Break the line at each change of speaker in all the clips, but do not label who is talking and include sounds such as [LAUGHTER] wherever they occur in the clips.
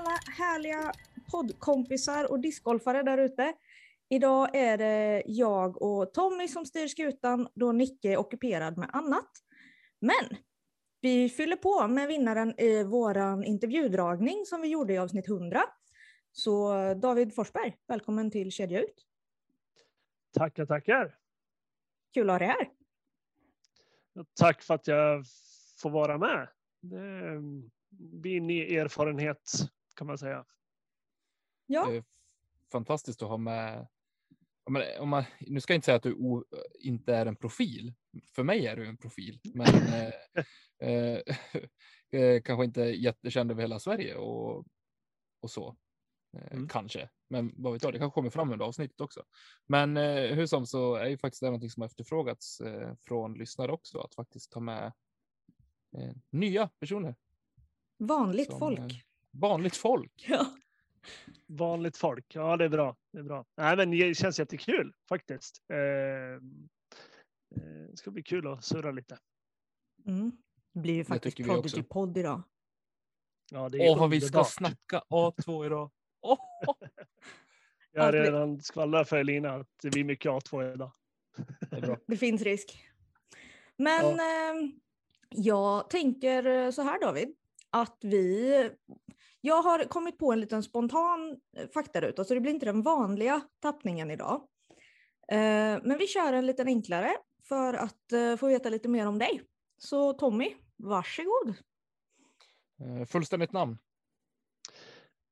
alla härliga poddkompisar och discgolfare där ute. Idag är det jag och Tommy som styr skutan då Nicke är ockuperad med annat. Men vi fyller på med vinnaren i våran intervjudragning som vi gjorde i avsnitt 100. Så David Forsberg, välkommen till Kedja Ut.
Tackar, tackar.
Kul att ha dig här.
Tack för att jag får vara med. Det en ny erfarenhet kan man säga.
Ja,
Det är fantastiskt att ha med. Om man, om man, nu ska jag inte säga att du o, inte är en profil. För mig är du en profil, men [LAUGHS] eh, eh, eh, kanske inte jättekänd över hela Sverige och, och så. Eh,
Mm.
Kanske, men vad vet jag, det kanske kommer fram under avsnittet också. Men eh, hur som så är ju faktiskt det någonting som har efterfrågats eh, från lyssnare också, att faktiskt ta med eh, nya personer.
vanligt
som,
folk.
Eh, vanligt folk. [LAUGHS]
Ja.
Vanligt folk. Ja, det är bra. Det är bra. Nej, men det känns jättekul faktiskt. Eh, eh, det ska bli kul att surra lite.
Mm. Det blir ju
Det
faktiskt. Prodigy-podd idag.
Ja, det är
Åh, vad vi ska snacka A2 idag. [LAUGHS] Åh,
Jag har redan skvallrat för Elina att det blir mycket A2 idag.
det är bra.
Det finns risk. Men eh, jag tänker eh, så här David, att vi... Jag har kommit på en liten spontan eh, faktaruta, så det blir inte den vanliga tappningen idag. Eh, men vi kör en liten enklare för att eh, få veta lite mer om dig. Så Tommy, varsågod.
Fullständigt namn.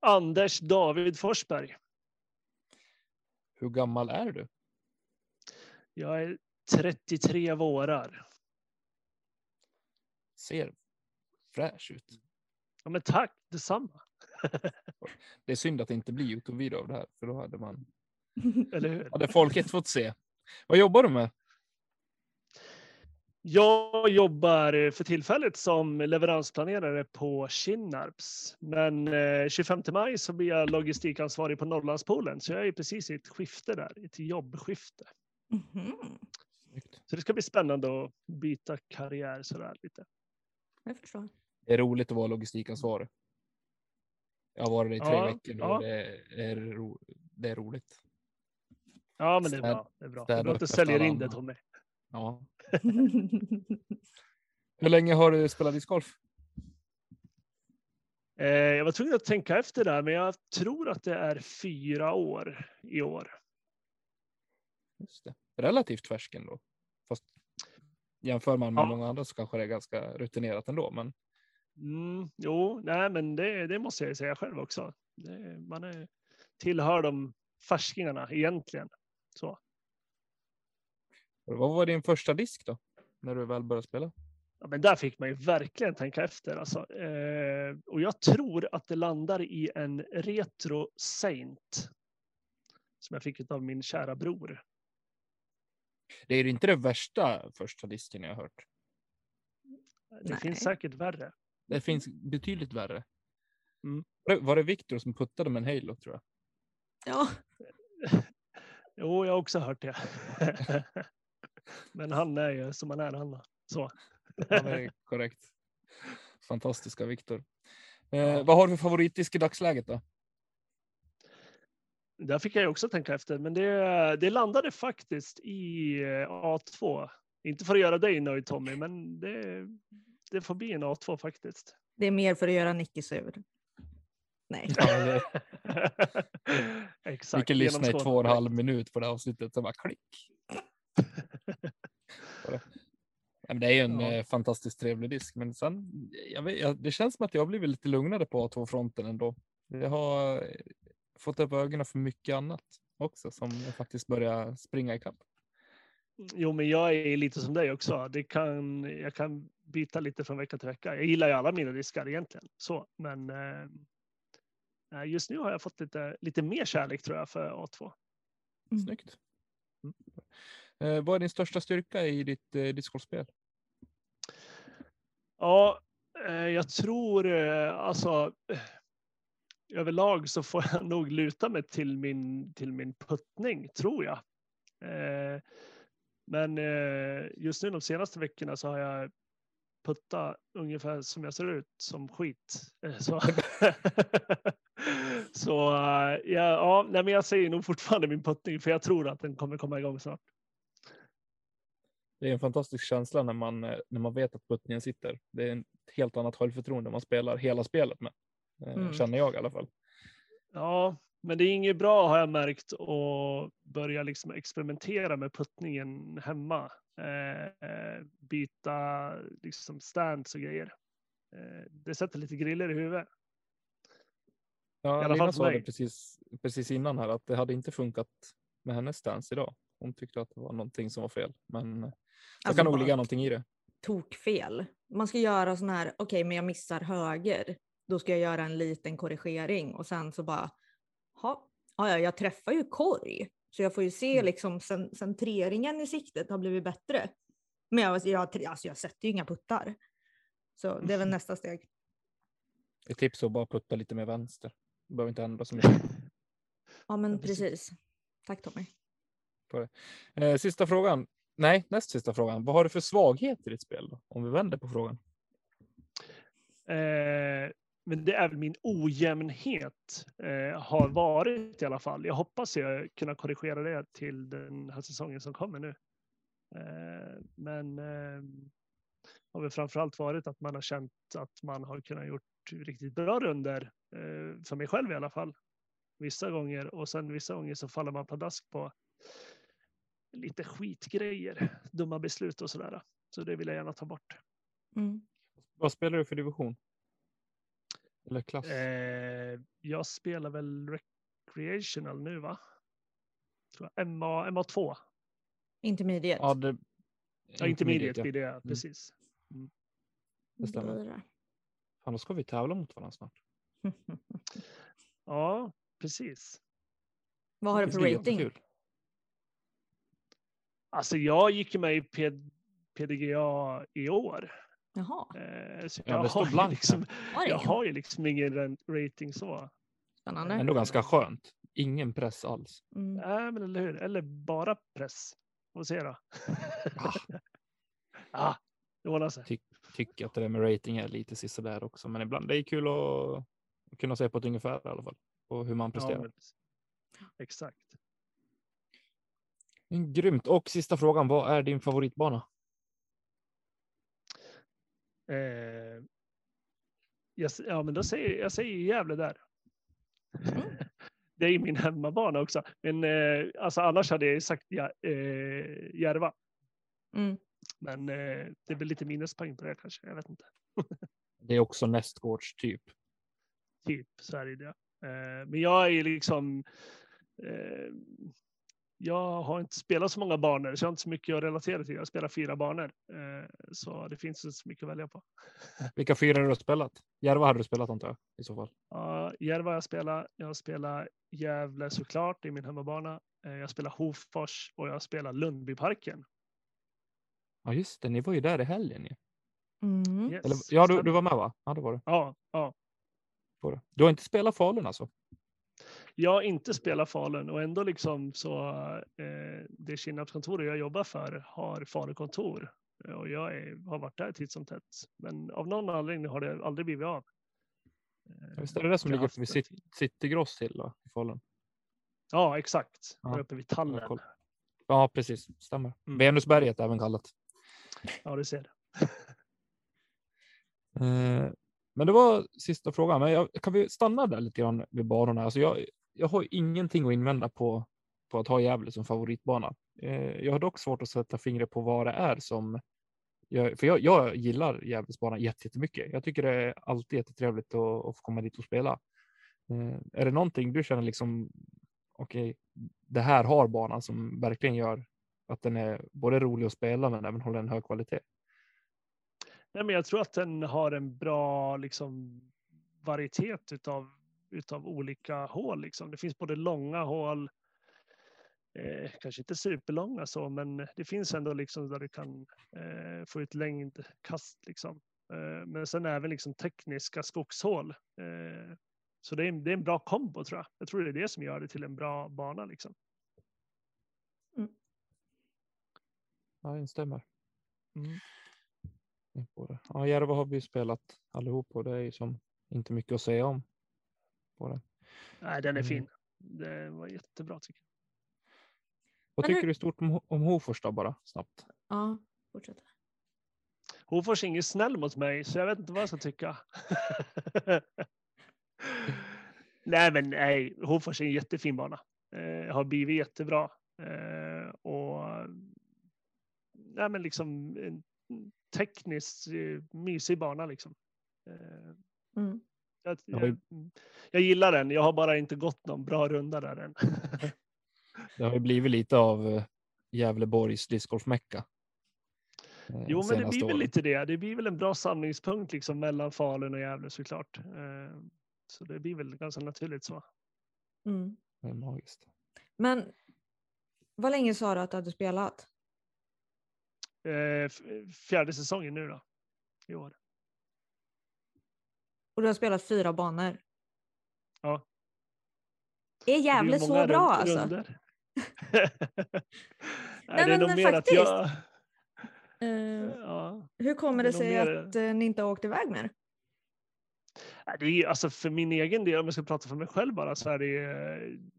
Anders David Forsberg.
Hur gammal är du?
Jag är 33 vårar.
Ser fräsch ut.
Ja, men tack detsamma. [LAUGHS]
Det är synd att det inte blir Youtube-video av det här, för då hade man [LAUGHS]
Eller hur?
hade folket fått se. Vad jobbar du med?
Jag jobbar för tillfället som leveransplanerare på Kinnarps. Men eh, 25 maj så blir jag logistikansvarig på Norrlandspolen. Så jag är precis i ett skifte där, ett jobbskifte.
Mhm,
Så det ska bli spännande att byta karriär sådär lite.
jag förstår.
Det är roligt att vara logistikansvarig. Jag har varit det i tre
Ja,
veckor nu
ja.
och det är, ro, det är roligt.
Ja, men det är
Städ-
bra. Det är bra. du säljer
alla
in det. Tommy.
Ja. [LAUGHS] Hur länge har du spelat discgolf?
Eh, jag var tvungen att tänka efter där, men jag tror att det är fyra år i år.
Just det. Relativt färsk ändå. Fast jämför man med
Ja.
många andra så kanske det är ganska rutinerat ändå. Men
Mm, jo, nej, men det, det måste jag säga själv också. Det, man är, tillhör de färskingarna egentligen. Så.
vad var din första disk då? När du väl började spela?
Ja, men där fick man ju verkligen tänka efter. Alltså. Eh, och jag tror att det landar i en Retro Saint. Som jag fick av min kära bror.
Det är inte det värsta första disken jag har hört.
Det
Nej.
finns säkert värre.
Det finns betydligt värre.
Mm.
Var det- Var det Viktor som puttade med en Halo tror jag?
Ja, [LAUGHS]
Jo, jag har också hört det. [LAUGHS] men han är ju som han är, han. Så.
Det är [LAUGHS] korrekt. Fantastiska Viktor. Eh. Vad har du för favoritdisk i dagsläget då?
Där fick jag också tänka efter, men det, det landade faktiskt i eh, A2. Inte för att göra dig nöjd Tommy, men det, det får bli en A2 faktiskt.
det är mer för att göra Nicky sur. Nej.
Ja, det- [LAUGHS]
Exakt.
Vi kan lyssna i två och en halv minut på det avsnittet. Så bara klick. [LAUGHS] men det är ju en
Ja.
eh, fantastiskt trevlig disk, men sen, jag vet, jag, det känns som att jag har blivit lite lugnare på A2-fronten ändå. Jag har eh, fått upp ögonen för mycket annat också som jag faktiskt börjar springa ikapp.
Jo, men jag är lite som dig också. Det kan, jag kan byta lite från vecka till vecka. Jag gillar ju alla mina diskar egentligen, så, men eh, just nu har jag fått lite, lite mer kärlek tror jag för A2.
Mm.
Snyggt. Mm. Eh, vad är din största styrka i ditt eh, discgolfspel?
Ja, eh, jag tror eh, alltså eh, överlag så får jag [LAUGHS] nog luta mig till min, till min puttning, tror jag. Eh, Men eh, just nu de senaste veckorna så har jag puttat ungefär som jag ser ut, som skit. Eh, Så, [LAUGHS] så eh, ja, ja, nej, men jag säger nog fortfarande min puttning, för jag tror att den kommer komma igång snart.
Det är en fantastisk känsla när man, eh, när man vet att puttningen sitter. Det är ett helt annat självförtroende man spelar hela spelet med.
Mm.
Känner jag i alla fall.
Ja, men det är inget bra har jag märkt att börja liksom experimentera med puttningen hemma. Eh, eh, byta liksom stands och grejer. Eh, det sätter lite griller i huvudet.
Ja,
I alla
Lina sa det precis, precis innan här att det hade inte funkat med hennes stance idag. Hon tyckte att det var någonting som var fel, men det
Alltså
kan nog ligga någonting i det.
tokfel. Man ska göra sån här, okej men jag missar höger. Då ska jag göra en liten korrigering och sen så bara, ha, ja, jag träffar ju korg. Så jag får ju se
Mm.
liksom cen- centreringen i siktet har blivit bättre. Men jag, jag, alltså jag sätter ju inga puttar. Så det är väl nästa steg.
Ett tips är att bara putta lite mer vänster. Det behöver inte ändra så mycket.
Ja men
Ja, precis.
precis. Tack Tommy.
Eh, sista frågan. Nej, näst sista frågan. Vad har du för svaghet i ditt spel? Då? Om vi vänder på frågan.
Eh, men det är väl min ojämnhet eh, har varit i alla fall. Jag hoppas jag kunna korrigera det till den här säsongen som kommer nu. Eh, men eh, har väl framförallt varit att man har känt att man har kunnat gjort riktigt bra runder eh, för mig själv i alla fall. Vissa gånger och sen vissa gånger så faller man pladask på lite skitgrejer, dumma beslut och sådär. Så det vill jag gärna ta bort.
Mm.
Vad spelar du för division? Eller klass?
Eh, jag spelar väl recreational nu va? Tror jag. MA, MA2.
Intermediate.
ja, det...
Ja, intermediate blir det, precis.
det stämmer. Fan, då ska vi tävla mot varandra snart. [LAUGHS]
Ja, precis.
Vad har du för rating?
Alltså jag gick med i P- PDGA i år.
Jaha,
Eh, så
Ja,
jag,
står
har ju
blankt
liksom, jag
ingen?
har ju liksom ingen rating så.
Spännande.
Ändå ganska skönt. Ingen press alls.
Mm.
Nej, men eller hur? Eller bara press. Får se då. [LAUGHS] ah, det ordnar sig.
Tycker att det där med rating är lite sisådär också, men ibland det är kul att kunna se på ett ungefär i alla fall. Och hur man presterar.
Ja, exakt.
Mm, Grymt. Och sista frågan, vad är din favoritbana?
Eh, jag, ja, men då säger jag säger Gävle där. [LAUGHS] Det är ju min hemmabana också. Men eh, alltså annars hade jag sagt ja, eh, Järva.
Mm.
Men eh, det blir lite minuspoäng på det kanske. Jag vet inte. [LAUGHS]
Det är också nästgårds typ.
Typ så är det det. Eh, men jag är ju liksom. Jag har inte spelat så många banor, så jag har inte så mycket att relatera till. Jag spelar fyra banor, eh, så det finns inte så mycket att välja på. [LAUGHS]
Vilka fyra har du spelat? Järva hade du spelat antar jag i så fall.
Ja, Järva har jag spelat. Jag spelar Gävle såklart, det är min hemmabana. Eh, Jag spelar Hofors och jag spelar Lundbyparken.
Ja just det, ni var ju där i helgen. Ju.
Mm.
Yes,
Eller, ja, du, du var med va? Ja, det var du.
Ja, ja.
Du har inte spelat Falun alltså?
Jag inte spelat Falun och ändå liksom så eh, det Kinnarpskontoret jag jobbar för har Falukontor och jag är, har varit där titt som tätt. Men av någon anledning har det aldrig blivit av. Eh,
Visst är det det som ligger vid
det
City,
tid.
City Gross till då, i Falun?
Ja, exakt.
Ja,
Där uppe vid tallen.
Ja, precis. Stämmer.
Mm.
Venusberget även kallat.
Ja, du ser.
Eh, men det var sista frågan. Men jag, kan vi stanna där lite grann vid banorna? Alltså jag, jag har ingenting att invända på, på att ha Gävle som favoritbana. Eh, Jag har dock svårt att sätta fingret på vad det är som jag, för jag, jag gillar Gävlesbanan jättemycket. Jag tycker det är alltid jättetrevligt att, att få komma dit och spela. Eh, är det någonting du känner liksom, okej, okay, det här har banan som verkligen gör att den är både rolig att spela men även håller en hög kvalitet?
Nej, men jag tror att den har en bra liksom, varietet utav, utav olika hål. Liksom. Det finns både långa hål, eh, kanske inte superlånga så, men det finns ändå liksom där du kan eh, få ut längdkast. Liksom. Eh, men sen även liksom tekniska skogshål. Eh, så det är, det är en bra kombo tror jag. Jag tror det är det som gör det till en bra bana. Liksom.
Mm. Ja, jag instämmer. Mm. Ja, Järva har vi spelat allihop och det är ju som inte mycket att säga om. På den.
Nej, den är mm. fin. Det var jättebra tycker jag.
Vad tycker du stort om, om Hofors då bara snabbt?
Ja, fortsätt.
Hofors är ingen snäll mot mig så jag vet inte vad jag ska tycka. [LAUGHS] nej, men nej, Hofors är en jättefin bana. Eh, har blivit jättebra eh, och nej, men liksom en tekniskt eh, mysig bana liksom. Eh, mm. Jag, jag, jag, gillar den. Jag har bara inte gått någon bra runda där än. [LAUGHS]
det har ju blivit lite av eh, Gävleborgs discgolfmecka.
Jo, men det blir väl lite det. Det blir väl en bra samlingspunkt liksom mellan Falun och Gävle såklart. Så det blir väl ganska naturligt så.
Mm. Det är magiskt.
Men vad länge sa du att du hade spelat?
Eh, fjärde säsongen nu då, i år.
Och du har spelat fyra banor?
Ja.
Är Gävle så bra alltså? Nej, [LAUGHS]
Nej, det är nog mer faktiskt. att jag...
Uh, ja, hur kommer det, det sig mer... att uh, ni inte har åkt iväg mer?
Det är, alltså för min egen del, om jag ska prata för mig själv bara, så är det,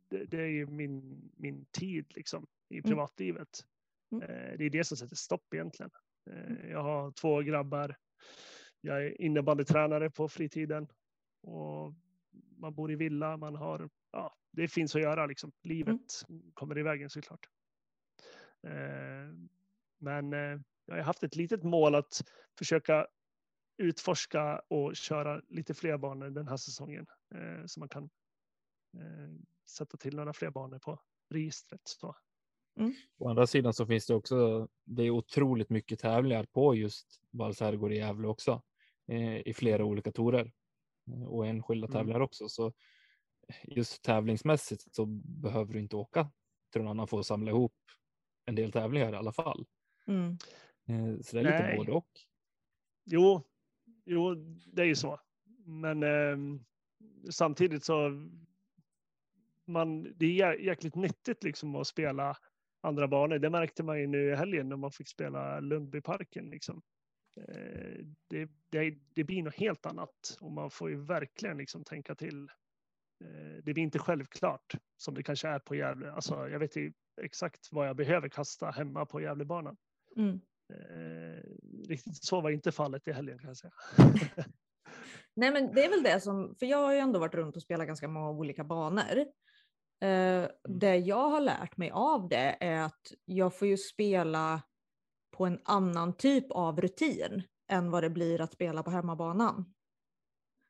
det, det är min, min tid liksom, i mm. privatlivet. Mm. Eh, det är det som sätter stopp egentligen. Eh, mm. Jag har två grabbar. Jag är innebandytränare på fritiden och man bor i villa. Man har, ja, det finns att göra liksom. Livet mm. kommer i vägen såklart. Eh, men jag har haft ett litet mål att försöka utforska och köra lite fler banor den här säsongen så man kan sätta till några fler banor på registret. Så.
Mm. Å andra sidan så finns det också, det är otroligt mycket tävlingar på just Valls herrgård i Gävle också eh, i flera olika torer eh, och enskilda mm. tävlingar också. Så just tävlingsmässigt så behöver du inte åka till någon annan för att samla ihop en del tävlingar i alla fall. Mm. Eh, så det är lite Nej. både och.
Jo, jo, det är ju så. Men eh, samtidigt så man, det är jäkligt nyttigt liksom att spela andra banor. Det märkte man ju nu i helgen när man fick spela Lundbyparken. Liksom. Eh, det, det, det, blir något helt annat och man får ju verkligen liksom tänka till. Eh, det blir inte självklart som det kanske är på Gävle. Alltså, jag vet ju exakt vad jag behöver kasta hemma på Gävlebanan. Mm. Eh, riktigt så var inte fallet i helgen kan jag säga. [LAUGHS]
Nej men det är väl det som, för jag har ju ändå varit runt och spelat ganska många olika banor. Eh, mm. det jag har lärt mig av det är att jag får ju spela på en annan typ av rutin än vad det blir att spela på hemmabanan.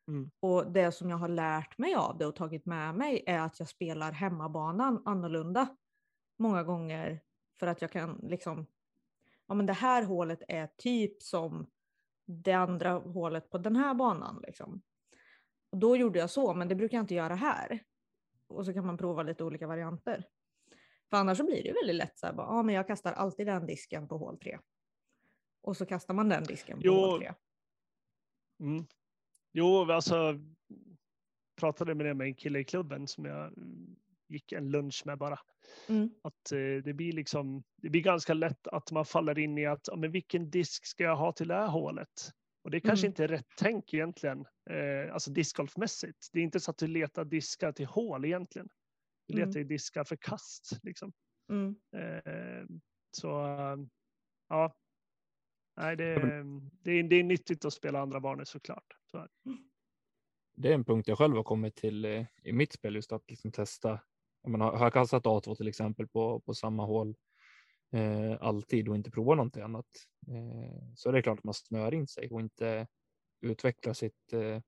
Mm. Och det som jag har lärt mig av det och tagit med mig är att jag spelar hemmabanan annorlunda många gånger för att jag kan liksom, ja men det här hålet är typ som det andra hålet på den här banan liksom. Och då gjorde jag så, men det brukar jag inte göra här och så kan man prova lite olika varianter. För annars så blir det väldigt lätt så här, bara, ah, men jag kastar alltid den disken på hål 3. Och så kastar man den disken på jo. hål 3.
Mm. Jo, alltså pratade med det med en kille i klubben som jag gick en lunch med bara. Mm. Att eh, det blir liksom, det blir ganska lätt att man faller in i att, ja, men vilken disk ska jag ha till det här hålet? Och det kanske mm. inte är rätt tänk egentligen, eh, alltså discgolfmässigt. Det är inte så att du letar diskar till hål egentligen. Du letar mm. ju diskar för kast liksom. Mm. Eh, så ja, nej, det, det, är, det är nyttigt att spela andra banor såklart. Så
det är en punkt jag själv har kommit till eh, i mitt spel, just att liksom testa. Jag menar, har jag kastat A2 till exempel på, på samma hål eh, alltid och inte provar någonting annat. Eh, så det är klart att man snör in sig och inte utvecklar sitt, eh,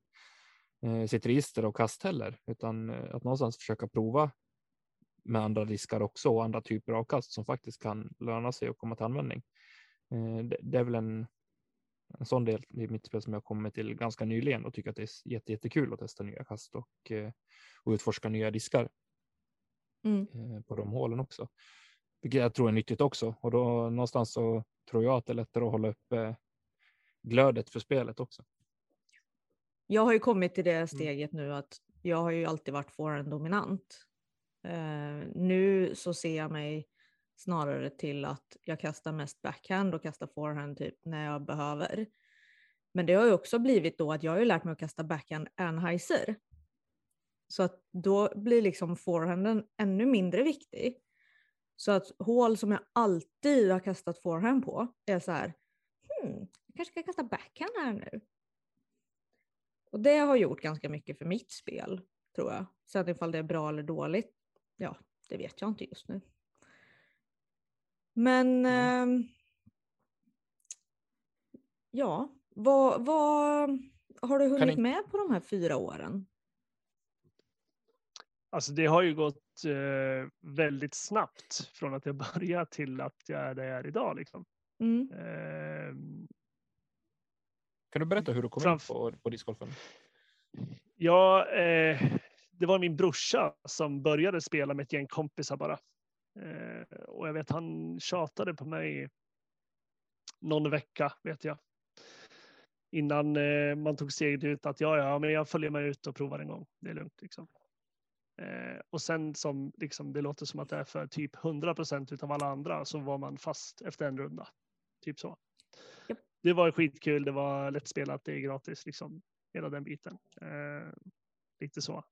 eh sitt register och kast heller, utan eh, att någonstans försöka prova med andra diskar också och andra typer av kast som faktiskt kan löna sig och komma till användning. Eh, det, det är väl en, en sån del i mitt spel som jag kommit till ganska nyligen och tycker att det är jätte, jättekul att testa nya kast och, och utforska nya diskar mm. på de hålen också. Vilket jag tror är nyttigt också. Och då någonstans så tror jag att det är lättare att hålla upp eh, glödet för spelet också.
Jag har ju kommit till det mm. steget nu att jag har ju alltid varit forehand dominant. Uh, nu så ser jag mig snarare till att jag kastar mest backhand och kastar forehand typ när jag behöver. Men det har ju också blivit då att jag har ju lärt mig att kasta backhand Anheuser. Så att då blir liksom forehanden ännu mindre viktig. Så att hål som jag alltid har kastat forehand på är så här, hmm, jag kanske ska kasta backhand här nu. Och det har gjort ganska mycket för mitt spel, tror jag. Sen ifall det är bra eller dåligt, ja, det vet jag inte just nu. Men mm. eh, ja, vad, vad har du hunnit ni... med på de här fyra åren?
Alltså det har ju gått eh, väldigt snabbt från att jag [LAUGHS] började till att jag är där jag är idag. Liksom. Mm. Eh,
kan du berätta hur du kom framf- in på, på discgolfen?
Ja, eh, det var min brorsa som började spela med ett gäng kompisar bara. Eh, och jag vet han tjatade på mig någon vecka vet jag. Innan eh, man tog steget ut att ja, ja, men jag följer med ut och provar en gång. Det är lugnt liksom. Eh, och sen som liksom, det låter som att det är för typ 100 procent av alla andra så var man fast efter en runda. Typ så. Yep. Det var skitkul. Det var lättspelat. Det är gratis liksom. Hela den biten. Eh, lite så.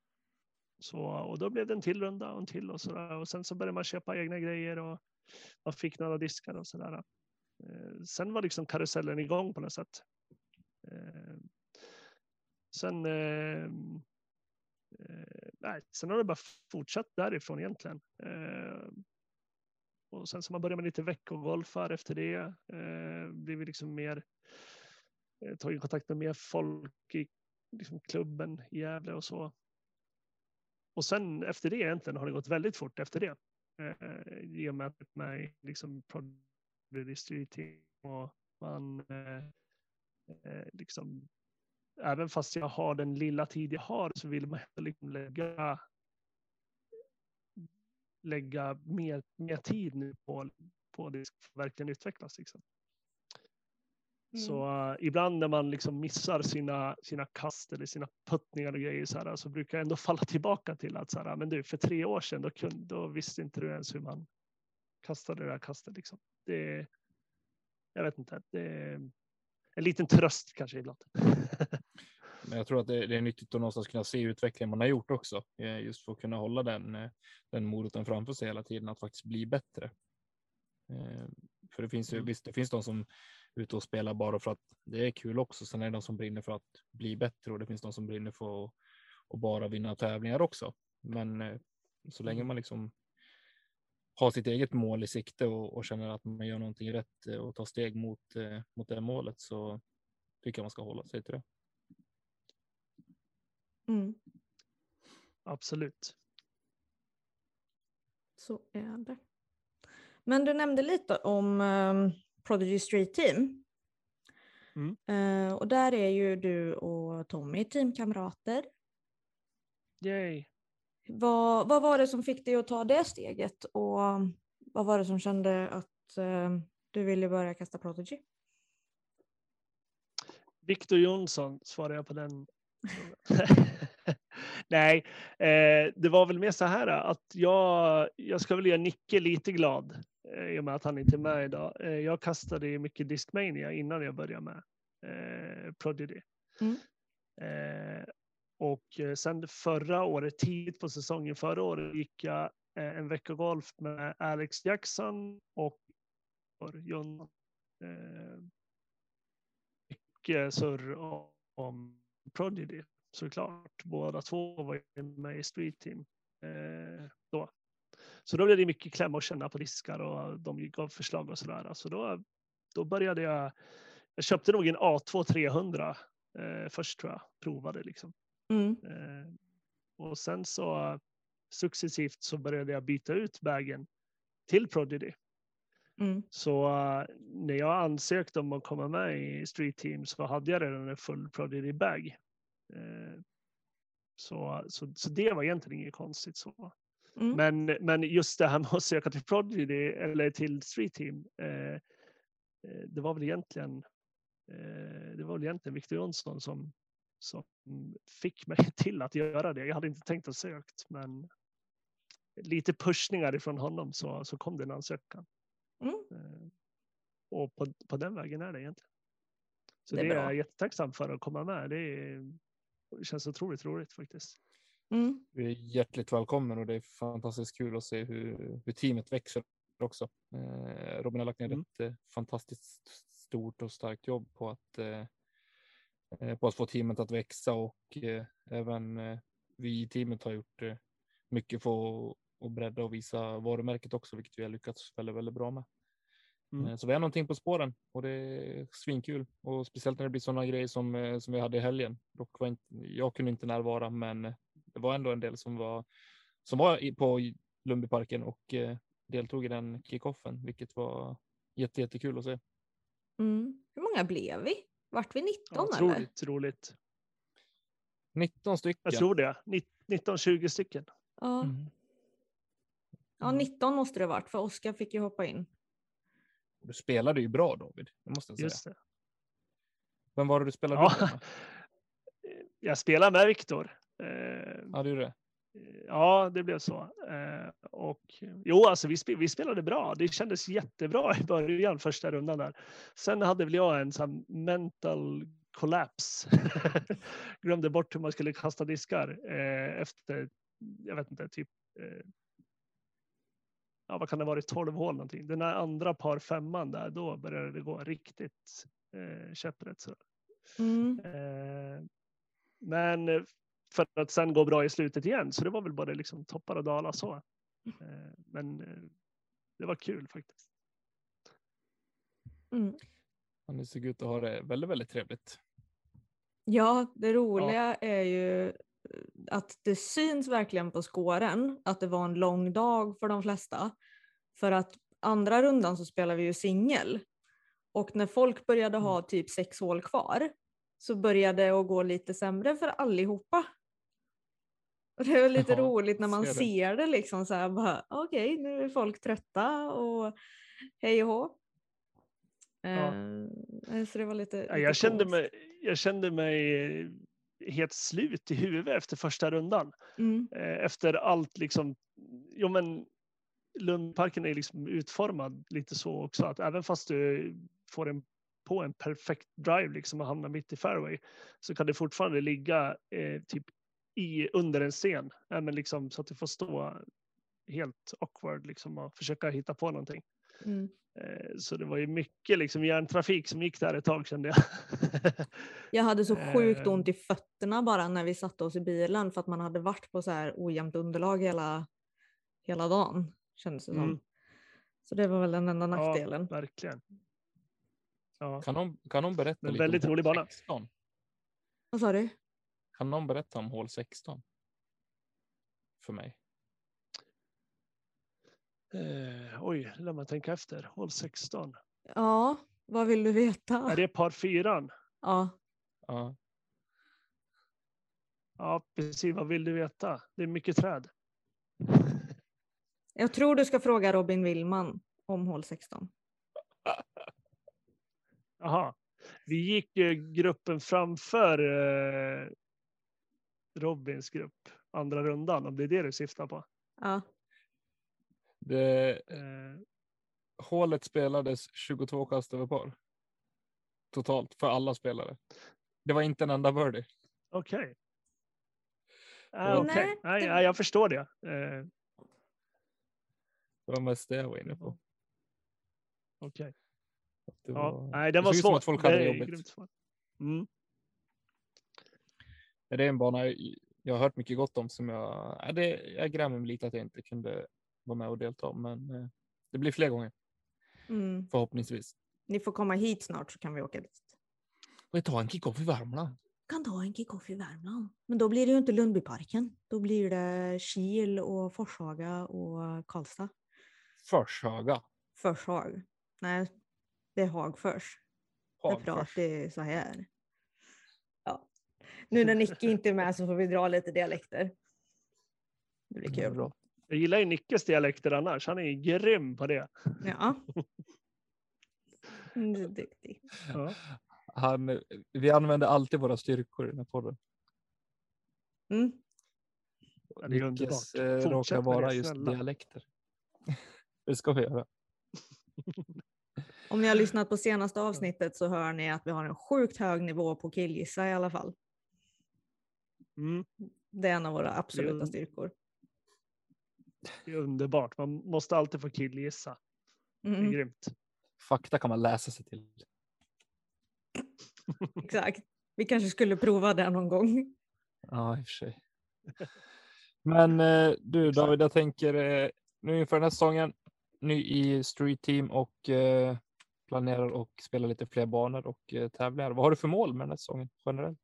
Så, och då blev det en till runda och en till och så där. Och sen så började man köpa egna grejer och man fick några diskar och så där. Eh, sen var liksom karusellen igång på något sätt. Eh, sen eh, Eh, nej, sen har det bara fortsatt därifrån egentligen. Eh, och sen så man börjar med lite veckogolfar efter det. Eh, blir vi liksom mer eh, tagit kontakt med mer folk i liksom, klubben i Gävle och så. Och sen efter det egentligen har det gått väldigt fort efter det. Eh, I och med att man liksom Prodigy och man eh, eh liksom även fast jag har den lilla tid jag har så vill man liksom lägga lägga mer, mer tid nu på, på det för verkligen utvecklas. Liksom. Mm. Så uh, ibland när man liksom missar sina, sina kast eller sina puttningar och grejer så, här, så brukar jag ändå falla tillbaka till att så här, men du, för tre år sedan då, kunde, då visste inte du ens hur man kastade det där kastet. Liksom. Det, jag vet inte, det en liten tröst kanske ibland. [LAUGHS]
Men jag tror att det, är nyttigt att någonstans kunna se utvecklingen man har gjort också, eh, just för att kunna hålla den, eh, den moroten framför sig hela tiden, att faktiskt bli bättre. Eh, för det finns ju, mm. visst, det finns de som är ute och spelar bara för att det är kul också. Sen är det de som brinner för att bli bättre och det finns de som brinner för att och bara vinna tävlingar också. Men så länge mm. man liksom har sitt eget mål i sikte och, och känner att man gör någonting rätt och tar steg mot, mot det målet så tycker jag man ska hålla sig till det.
Mm. Absolut.
Så är det. Men du nämnde lite om um, Prodigy Street Team. Mm. Uh, och där är ju du och Tommy teamkamrater.
Yay.
Vad, vad var det som fick dig att ta det steget och vad var det som kände att uh, du ville börja kasta Prodigy?
Viktor Jonsson svarar jag på den [LAUGHS] Nej, eh, det var väl mer så här att jag, jag ska väl göra Nicke lite glad eh, i och med att han inte är med idag. Eh, jag kastade mycket Discmania innan jag började med eh, Prodigy. Mm. Och eh, sen förra året, tidigt på säsongen förra året, gick jag eh, en vecka golf med Alex Jackson och John. Eh, mycket surr om Prodigy såklart. Båda två var med i Street Team då. Så då blev det mycket klämma och känna på diskar och de gav förslag och sådär. Så då, då började jag. Jag köpte nog en A2 300 eh, först tror jag, provade liksom.
Mm.
Eh, och sen så successivt så började jag byta ut bagen till Prodigy.
Mm.
Så uh, när jag ansökte om att komma med i Street Team så hade jag redan en full Prodigy bag. Uh, så, så, så det var egentligen inget konstigt så.
Mm.
Men, men just det här med att söka till Prodigy eller till Street Team. Det var väl egentligen. det var väl egentligen Victor Jonsson som som fick mig [LAUGHS] till att göra det. Jag hade inte tänkt att sökt, men lite pushningar ifrån honom så, så kom det en ansökan.
Mm.
Och på, på den vägen är det egentligen. Så
Det
det
är
är,
bra.
jag jättetacksam för att komma med. Det, är, det känns otroligt roligt faktiskt.
Mm.
Du är hjärtligt välkommen och det är fantastiskt kul att se hur, hur teamet växer också. Eh, Robin har lagt ner
Mm.
ett eh, fantastiskt stort och starkt jobb på att, eh, eh, på att få teamet att växa och eh, även eh, vi i teamet har gjort eh, mycket för att- bredda och visa varumärket också, vilket vi har lyckats väldigt, väldigt bra med.
Mm.
Eh, Så vi har någonting på spåren och det är svinkul och speciellt när det blir sådana grejer som, eh, som vi hade i helgen. Dock var inte, jag kunde inte närvara, men eh, det var ändå en del som var som var på Lundbyparken och eh, deltog i den kickoffen, vilket var jätte, jättekul att se.
Mm. Hur många blev vi? Vart vi 19
Ja,
eller?
otroligt roligt.
19 stycken.
Jag tror det. 19-20 stycken.
Ja.
Mm.
ja, 19 måste det ha varit för Oskar fick ju hoppa in.
Du spelade ju bra David, det måste jag säga.
Just det.
Vem var det du spelade
Ja.
med? [LAUGHS]
Jag spelar med Viktor. Eh,
Ja, det är det.
Ja, det blev så. Eh, och jo, alltså vi, spe, vi spelade bra. Det kändes jättebra i början, första rundan där. Sen hade väl jag en sån mental collapse. [LAUGHS] Glömde bort hur man skulle kasta diskar eh, efter, jag vet inte, typ. Eh, ja, vad kan det ha varit? 12 hål någonting. Den där andra par femman där, då började det gå riktigt eh, käpprätt. Så.
Mm.
Eh, men för att sen gå bra i slutet igen. Så det var väl både liksom toppar och dalar så. Eh, men eh, det var kul faktiskt.
Mm.
Han såg ut att ha det väldigt, väldigt trevligt.
Ja, det roliga är ju eh, att det syns verkligen på skåren att det var en lång dag för de flesta. För att andra rundan så spelar vi ju singel. Och när folk började ha typ sex hål kvar så började det att gå lite sämre för allihopa. Och det är väl lite
Ja,
roligt när man
ser det.
ser det liksom så här bara okej nu är folk trötta och hej och hå. Eh, så det var lite,
Ja,
lite
jag, kände mig, jag kände mig eh, helt slut i huvudet efter första rundan.
Mm,
Eh, efter allt liksom. Jo, men Lundparken är liksom utformad lite så också att även fast du får en på en perfekt drive liksom och hamnar mitt i fairway så kan det fortfarande ligga eh, typ i under en sten. Ja, men liksom så att du får stå helt awkward liksom och försöka hitta på någonting.
mm.
Eh, så det var ju mycket liksom järntrafik som gick där ett tag kände jag. [LAUGHS]
Jag hade så sjukt
Eh.
ont i fötterna bara när vi satte oss i bilen för att man hade varit på så här ojämnt underlag hela, hela dagen kändes det som.
Mm.
Så det var väl den enda
Ja,
nackdelen.
verkligen. Ja.
Kan någon, kan någon berätta
Men
lite
väldigt
om
rolig bana.
16?
Vad sa du?
Kan någon berätta om hål 16? För mig.
Eh, oj, låt mig tänka efter. Hål 16.
Ja, vad vill du veta?
Är det par fyran?
Ja,
Ja.
Ja, precis. Vad vill du veta? Det är mycket träd. [LAUGHS]
jag tror du ska fråga Robin Willman om hål 16.
Jaha. Vi gick ju gruppen framför eh, Robins grupp andra rundan, om det är det du syftar på.
Ja,
Det,
Eh,
hålet spelades 22 kast över par. Totalt för alla spelare. Det var inte en enda birdie.
Okej.
Ja.
Ah, okej.
Nej,
Nej,
det-
nej, jag förstår det. Eh,
Det var mest det jag var inne på.
okej.
Det
Ja,
var,
nej, den
det
var
såg ut som
svår.
att folk hade
Det är
jobbigt.
Mm.
Det är en bana jag har hört mycket gott om som jag, ja, det, jag grämer mig lite att jag inte kunde vara med och delta, men eh, det blir fler gånger
Mm.
förhoppningsvis.
Ni får komma hit snart så kan vi åka dit.
Och ta en kick-off i Värmland.
kan ta en kick-off i Värmland. Men då blir det ju inte Lundbyparken. Då blir det Kil och Forshaga och Karlstad.
Förshöga.
Förshag. Nej, det är Hagfors.
Hagfors.
pratar så här. Nu när Nicky inte är med så får vi dra lite dialekter. Det blir kul.
bra.
Jag gillar ju Nickes dialekter annars. Han är ju grym på det.
Ja. [LAUGHS] Mm, du är duktig.
Ja.
Han, vi använder alltid våra styrkor i den här podden.
Mm.
Nickes eh, råkar vara
det,
just
snälla.
dialekter. [LAUGHS] det ska vi göra.
Om ni har lyssnat på senaste avsnittet så hör ni att vi har en sjukt hög nivå på killgissa i alla fall.
Mm,
Det är en av våra absoluta styrkor.
det är underbart. Man måste alltid få killgissa. Det är
Mm,
grymt.
Fakta kan man läsa sig till. [LAUGHS]
exakt. Vi kanske skulle prova det någon gång.
Ja, i och för sig. Men eh, du David, jag tänker eh, nu inför den här säsongen, ny i Street Team och eh, planerar att spela lite fler banor och eh, tävlingar. Vad har du för mål med den här säsongen generellt?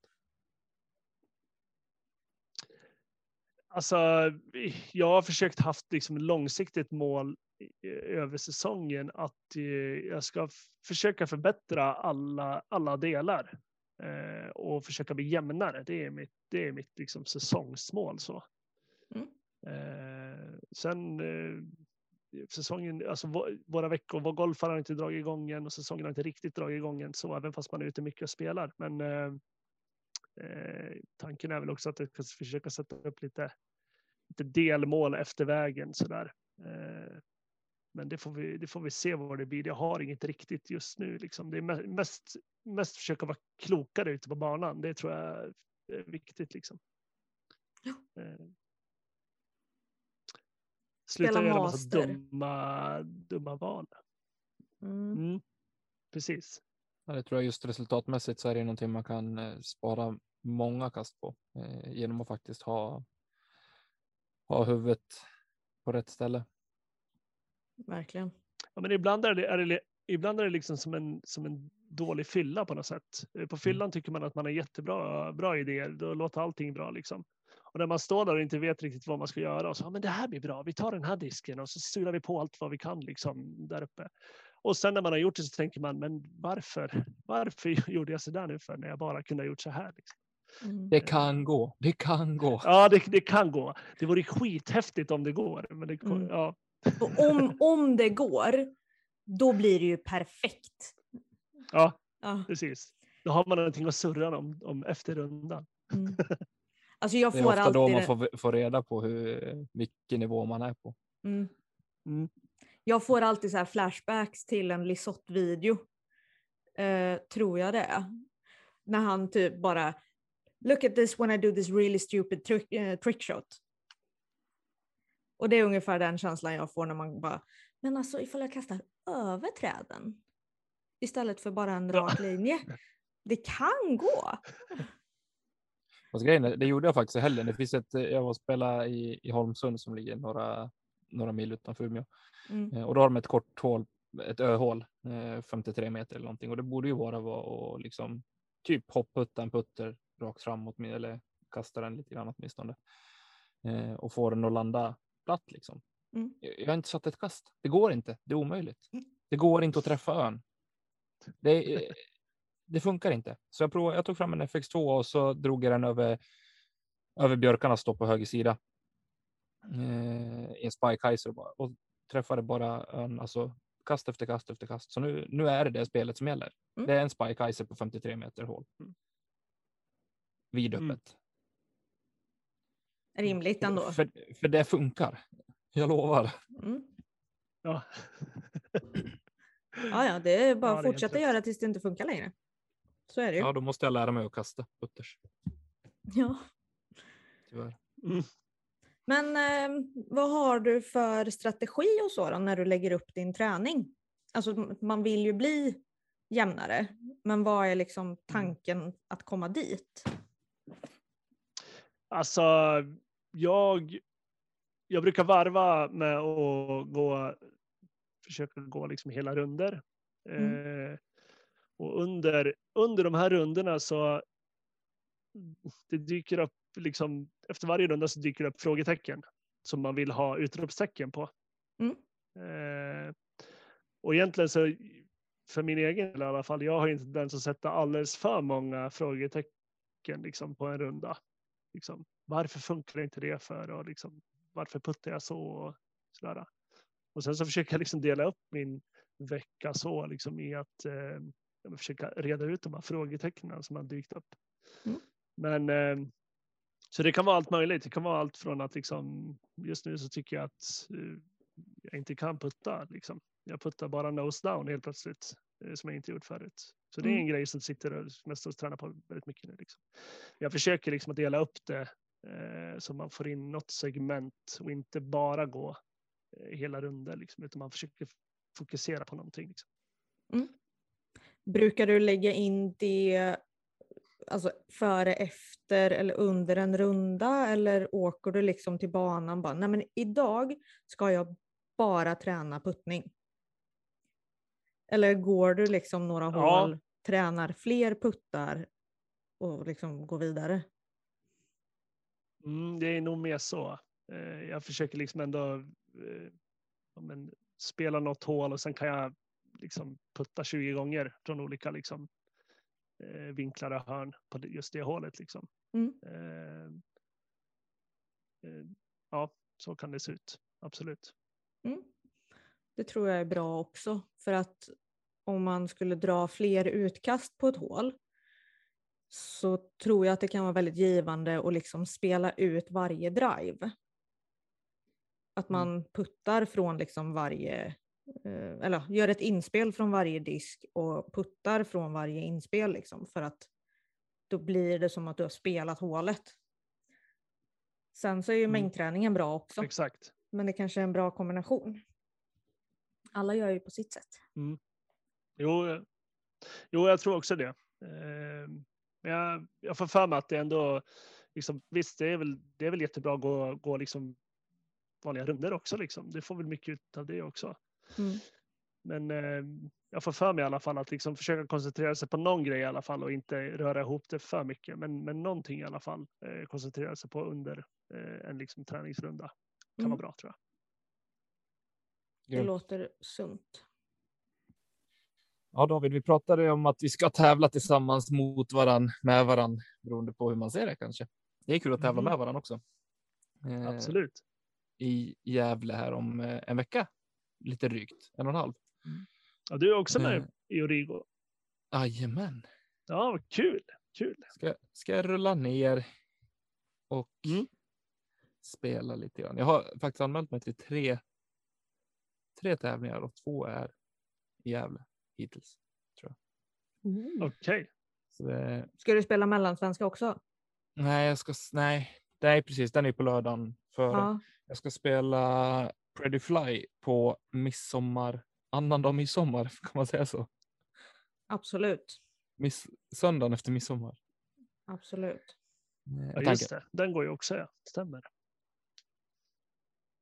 Alltså, jag har försökt haft liksom långsiktigt mål över säsongen att eh, jag ska försöka förbättra alla, alla delar eh, och försöka bli jämnare. Det är mitt, det är mitt liksom säsongsmål. Så.
Mm.
Eh, sen eh, säsongen, alltså vå- våra veckor, vår golfare har inte dragit igång än och säsongen har inte riktigt dragit igång än så även fast man är ute mycket och spelar. Men tanken är väl också att jag ska försöka sätta upp lite delmål efter vägen sådär. Eh, men det får, vi, det får vi se vad det blir. Jag har inget riktigt just nu. Liksom. Det är me- mest, mest försöka vara klokare ute på banan. Det tror jag är viktigt. Liksom. Eh, sluta göra massa dumma, dumma val.
Mm.
Mm. Precis.
Ja, det tror jag just resultatmässigt så är det någonting man kan eh, spara många kast på eh, genom att faktiskt ha, ha huvudet på rätt ställe.
Verkligen.
Ja, men ibland är det, är det, ibland är det liksom som en, som en dålig fylla på något sätt. Eh, På fyllan tycker man att man har jättebra bra idéer. Då låter allting bra liksom. Och när man står där och inte vet riktigt vad man ska göra och så, ja, men det här blir bra. Vi tar den här disken och så sular vi på allt vad vi kan liksom där uppe. Och sen när man har gjort det så tänker man, men varför? Varför [LAUGHS] gjorde jag så där nu för när jag bara kunde ha gjort så här? Liksom?
Mm.
Det kan gå. Det kan gå.
Ja, det, det kan gå. Det vore skithäftigt om det går. Men det,
Mm.
ja,
Och om, om det går, då blir det ju perfekt.
ja,
Ja.
precis. Då har man någonting att surra om, om efter rundan.
Mm. Alltså jag
Det är
får
ofta
alltid...
då man får, får reda på hur, vilken nivå man är på.
Mm.
Mm.
Jag får alltid så här flashbacks till en Lisotte-video. Eh, tror jag det är. När han typ bara Look at this when I do this really stupid trick, eh, trickshot. Och det är ungefär den känslan jag får när man bara Men alltså ifall jag kastar över träden istället för bara en rak linje. Det kan gå.
Fast grejen är, det gjorde jag faktiskt i helgen. Det finns ett, eh, jag var och spelade i, i Holmsund som ligger några, några mil utanför Umeå.
Mm.
Eh, Och då har de ett kort hål, ett öhål, eh, 53 meter eller någonting. Och det borde ju vara att liksom typ hopputta en putter rakt framåt med- eller kasta den lite grann åtminstone. Eh, och få den att landa platt liksom.
Mm.
Jag har inte satt ett kast. Det går inte. Det är omöjligt. Det går inte att träffa ön. Det, eh, det funkar inte. Så jag, provade, jag tog fram en FX2 och så drog jag den över, över björkarnas stå på höger sida. Eh, I en Spy-Kaiser bara, och träffade bara ön, alltså kast efter kast efter kast. Så nu, nu är det det spelet som gäller.
Mm.
Det är en Spy-Kaiser på 53 meter hål.
Mm.
Vidöppet.
Rimligt ändå.
För, för det funkar. Jag lovar.
Mm.
Ja. [LAUGHS]
Ja, ja, det är bara
Ja,
att fortsätta göra tills det inte funkar längre. Så är det ju.
Ja, då måste jag lära mig att kasta putters.
Ja.
Tyvärr.
Mm.
Men eh, vad har du för strategi och så då, när du lägger upp din träning? Alltså man vill ju bli jämnare, men vad är liksom tanken att komma dit?
Alltså, jag jag brukar varva med att gå, försöka gå liksom hela runder.
Mm.
Eh, och under, under de här rundorna så det dyker upp, liksom, efter varje runda så dyker det upp frågetecken som man vill ha utropstecken på.
Mm.
Eh, och egentligen så, för min egen del i alla fall, jag har inte tendens att sätta alldeles för många frågetecken liksom, på en runda. Liksom, varför funkar inte det för? Och liksom, varför puttar jag så? Och, sådär. och sen så försöker jag liksom dela upp min vecka så liksom, i att eh, försöka reda ut de här frågetecknen som har dykt upp.
Mm.
Men eh, så det kan vara allt möjligt. Det kan vara allt från att liksom just nu så tycker jag att eh, jag inte kan putta. Liksom. Jag puttar bara nose down helt plötsligt eh, som jag inte gjort förut. Så det är
Mm.
en grej som sitter och och tränar på väldigt mycket nu. Liksom. Jag försöker liksom att dela upp det eh, så man får in något segment och inte bara gå eh, hela runder liksom, utan man försöker fokusera på någonting. Liksom.
Brukar du lägga in det alltså före, efter eller under en runda eller åker du liksom till banan bara, nej men idag ska jag bara träna puttning? Eller går du liksom några
Ja.
hål, tränar fler puttar och liksom går vidare?
Mm, det är nog mer så. Eh, jag försöker liksom ändå eh, ja, men, spela något hål och sen kan jag liksom putta 20 gånger från olika liksom, eh, vinklar och hörn på just det hålet. Liksom.
Mm.
Ja, så kan det se ut. Absolut.
Mm. Det tror jag är bra också. För att om man skulle dra fler utkast på ett hål så tror jag att det kan vara väldigt givande att liksom spela ut varje drive. Att
Mm.
man puttar från liksom varje, eh, eller gör ett inspel från varje disk och puttar från varje inspel liksom för att då blir det som att du har spelat hålet. Sen så är ju
Mm.
mängdträningen bra också.
Exakt.
Men det kanske är en bra kombination. Alla gör ju på sitt sätt.
Jo, jo, jag tror också det. Eh, Men jag, jag får för mig att det ändå, liksom, visst, det är väl, det är väl jättebra att gå, gå liksom vanliga runder också. Liksom. Du får väl mycket ut av det också.
Mm.
Men eh, jag får för mig i alla fall att liksom försöka koncentrera sig på någon grej i alla fall och inte röra ihop det för mycket. Men, men någonting i alla fall eh, koncentrera sig på under eh, en liksom träningsrunda. Kan
Mm.
vara bra tror jag.
Det låter sunt.
Ja, David, vi pratade om att vi ska tävla tillsammans mot varann, med varann, beroende på hur man ser det kanske. Det är kul att tävla
Mhm.
med varann också. Eh,
Absolut.
I Gävle här om eh, en vecka. Lite drygt, en och en halv.
Ja, du är också med
Eh.
i Origo.
Jajamän.
Ja, vad kul. Kul.
Ska, ska jag rulla ner och
Mm.
spela lite grann. Jag har faktiskt anmält mig till tre, tre tävlingar och två är i Gävle hittills.
Okej.
Så det,
Ska du spela mellansvenska också?
nej, jag ska, nej, nej, precis. Den är på lördagen. För
Ja.
Jag ska spela Pretty Fly på midsommar, annandag midsommar, [LAUGHS] kan man säga så?
Absolut.
Miss, söndagen efter midsommar.
Absolut.
Eh,
Ja, just det. Den går ju också, ja. Stämmer.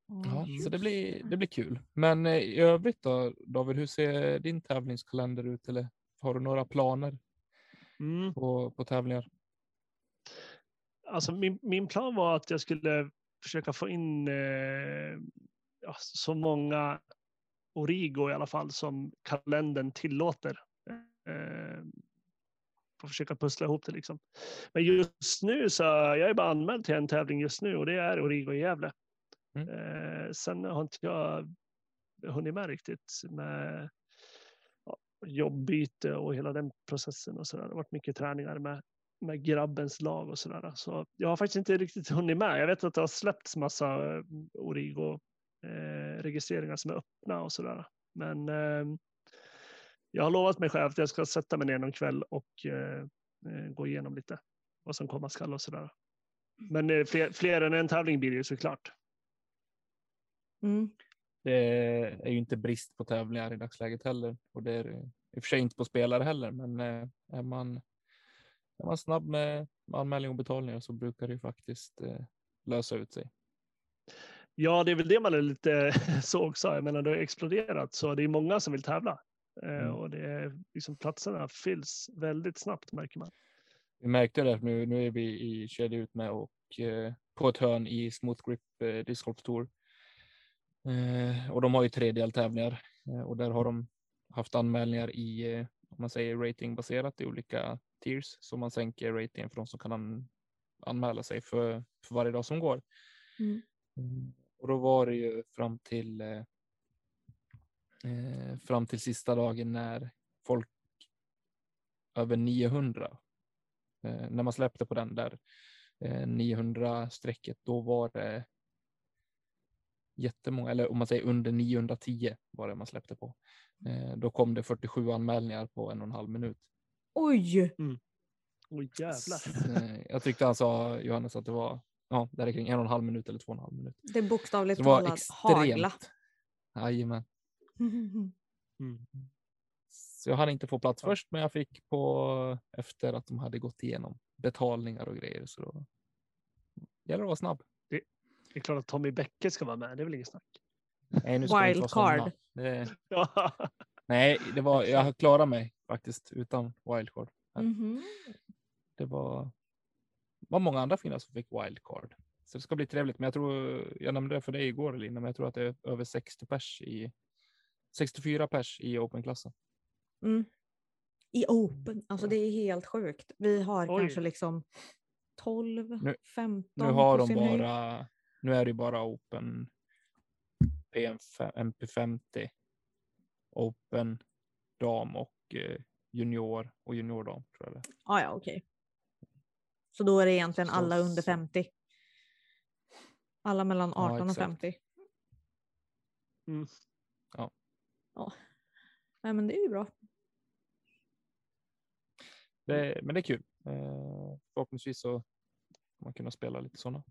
Ja,
Mm.
så det blir, det blir kul. Men eh, i övrigt då, David, hur ser din tävlingskalender ut? Eller har du några planer
Mm.
på, på tävlingar?
Alltså, min, min plan var att jag skulle försöka få in eh, så många Origo i alla fall som kalendern tillåter. Eh, får försöka pussla ihop det liksom. Men just nu så jag är bara anmäld till en tävling just nu och det är Origo i Gävle.
Mm.
Eh, sen har inte jag hunnit med riktigt med ja, jobbbyte och hela den processen och så där. Det har varit mycket träningar med med grabbens lag och sådär. Så jag har faktiskt inte riktigt hunnit med. Jag vet att det har släppts massa eh, Origo eh, registreringar som är öppna och sådär. Men eh, jag har lovat mig själv att jag ska sätta mig ner någon kväll och eh, eh gå igenom lite vad som komma skall och sådär. Men eh, fler, fler än en tävling blir det ju såklart.
Mm.
Det är ju inte brist på tävlingar i dagsläget heller. Och det är i och för sig inte på spelare heller. Men eh, är man, är man snabb med anmälning och betalningar så brukar det ju faktiskt eh, lösa ut sig.
Ja, det är väl det man är lite [LAUGHS] så också. Jag menar, det har exploderat så det är många som vill tävla Eh,
Mm.
och det är liksom platserna fylls väldigt snabbt märker man.
Vi märkte det nu. Nu är vi i kedja ut med och på ett hörn i Smooth Grip eh, Disc Golf Tour. Eh, och de har ju tre deltävlingar eh, och där har de haft anmälningar i, eh, om man säger ratingbaserat i olika tiers, så man sänker ratingen för de som kan an, anmäla sig för, för varje dag som går.
Mm.
Och då var det ju fram till eh, fram till sista dagen när folk över 900 eh, när man släppte på den där eh, 900 strecket, då var det jättemånga, eller om man säger under 910 var det man släppte på. Eh, då kom det 47 anmälningar på en och en halv minut.
Oj!
Oj jävlar.
Så, eh, jag tyckte han sa, Johannes, att det var ja, där är kring en och en halv minut eller två och en halv minut.
Det är bokstavligt
Det var
talat hagla.
extremt. Jajamän.
Mm.
Så jag hann inte få plats
Ja.
först, men jag fick på efter att de hade gått igenom betalningar och grejer. Så då gäller det att vara snabb.
Det är klart att Tommy Bäcke ska vara med, det är väl inget snack.
Nej, nu ska
Wildcard.
Det,
Ja.
nej, det var, jag klarade mig faktiskt utan wildcard.
Mhm.
Det var, var många andra fina som fick wildcard. Så det ska bli trevligt. Men jag tror, jag nämnde det för dig igår Elina, men jag tror att det är över 60 pers i 64 pers i open-klassen.
Mm. I open, alltså det är helt sjukt. Vi har
Oj.
kanske liksom 12,
Nu-
15
Nu har de bara, nu är det bara open PM5, MP50, open dam och eh, junior och juniordam tror jag det.
Ah, ja, okej. Så då är det egentligen
Så-
alla under 50. Alla mellan
Ja,
18 och
exakt.
50.
Mm.
Ja.
Ja. Nej, men det är ju bra.
det. Men det är kul. Eh, förhoppningsvis så kommer man kunna spela lite sådana.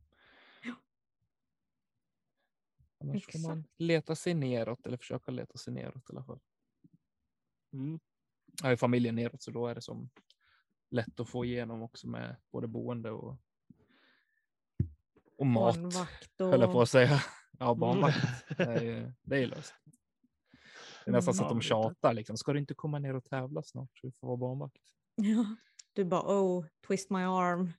Annars får man
Exakt.
leta sig neråt eller försöka leta sig neråt i alla fall.
Mm.
Jag har ju familjen neråt så då är det som lätt att få igenom också med både boende och, och mat.
Barnvakt och...
höll jag på att säga. Ja,
Mm.
barnvakt. Det är, ju- det är löst. Det är nästan så att de
Mm.
tjatar liksom. Ska du inte komma ner och tävla snart? Så du får vara barnvakt.
Ja. Du bara oh, twist my arm.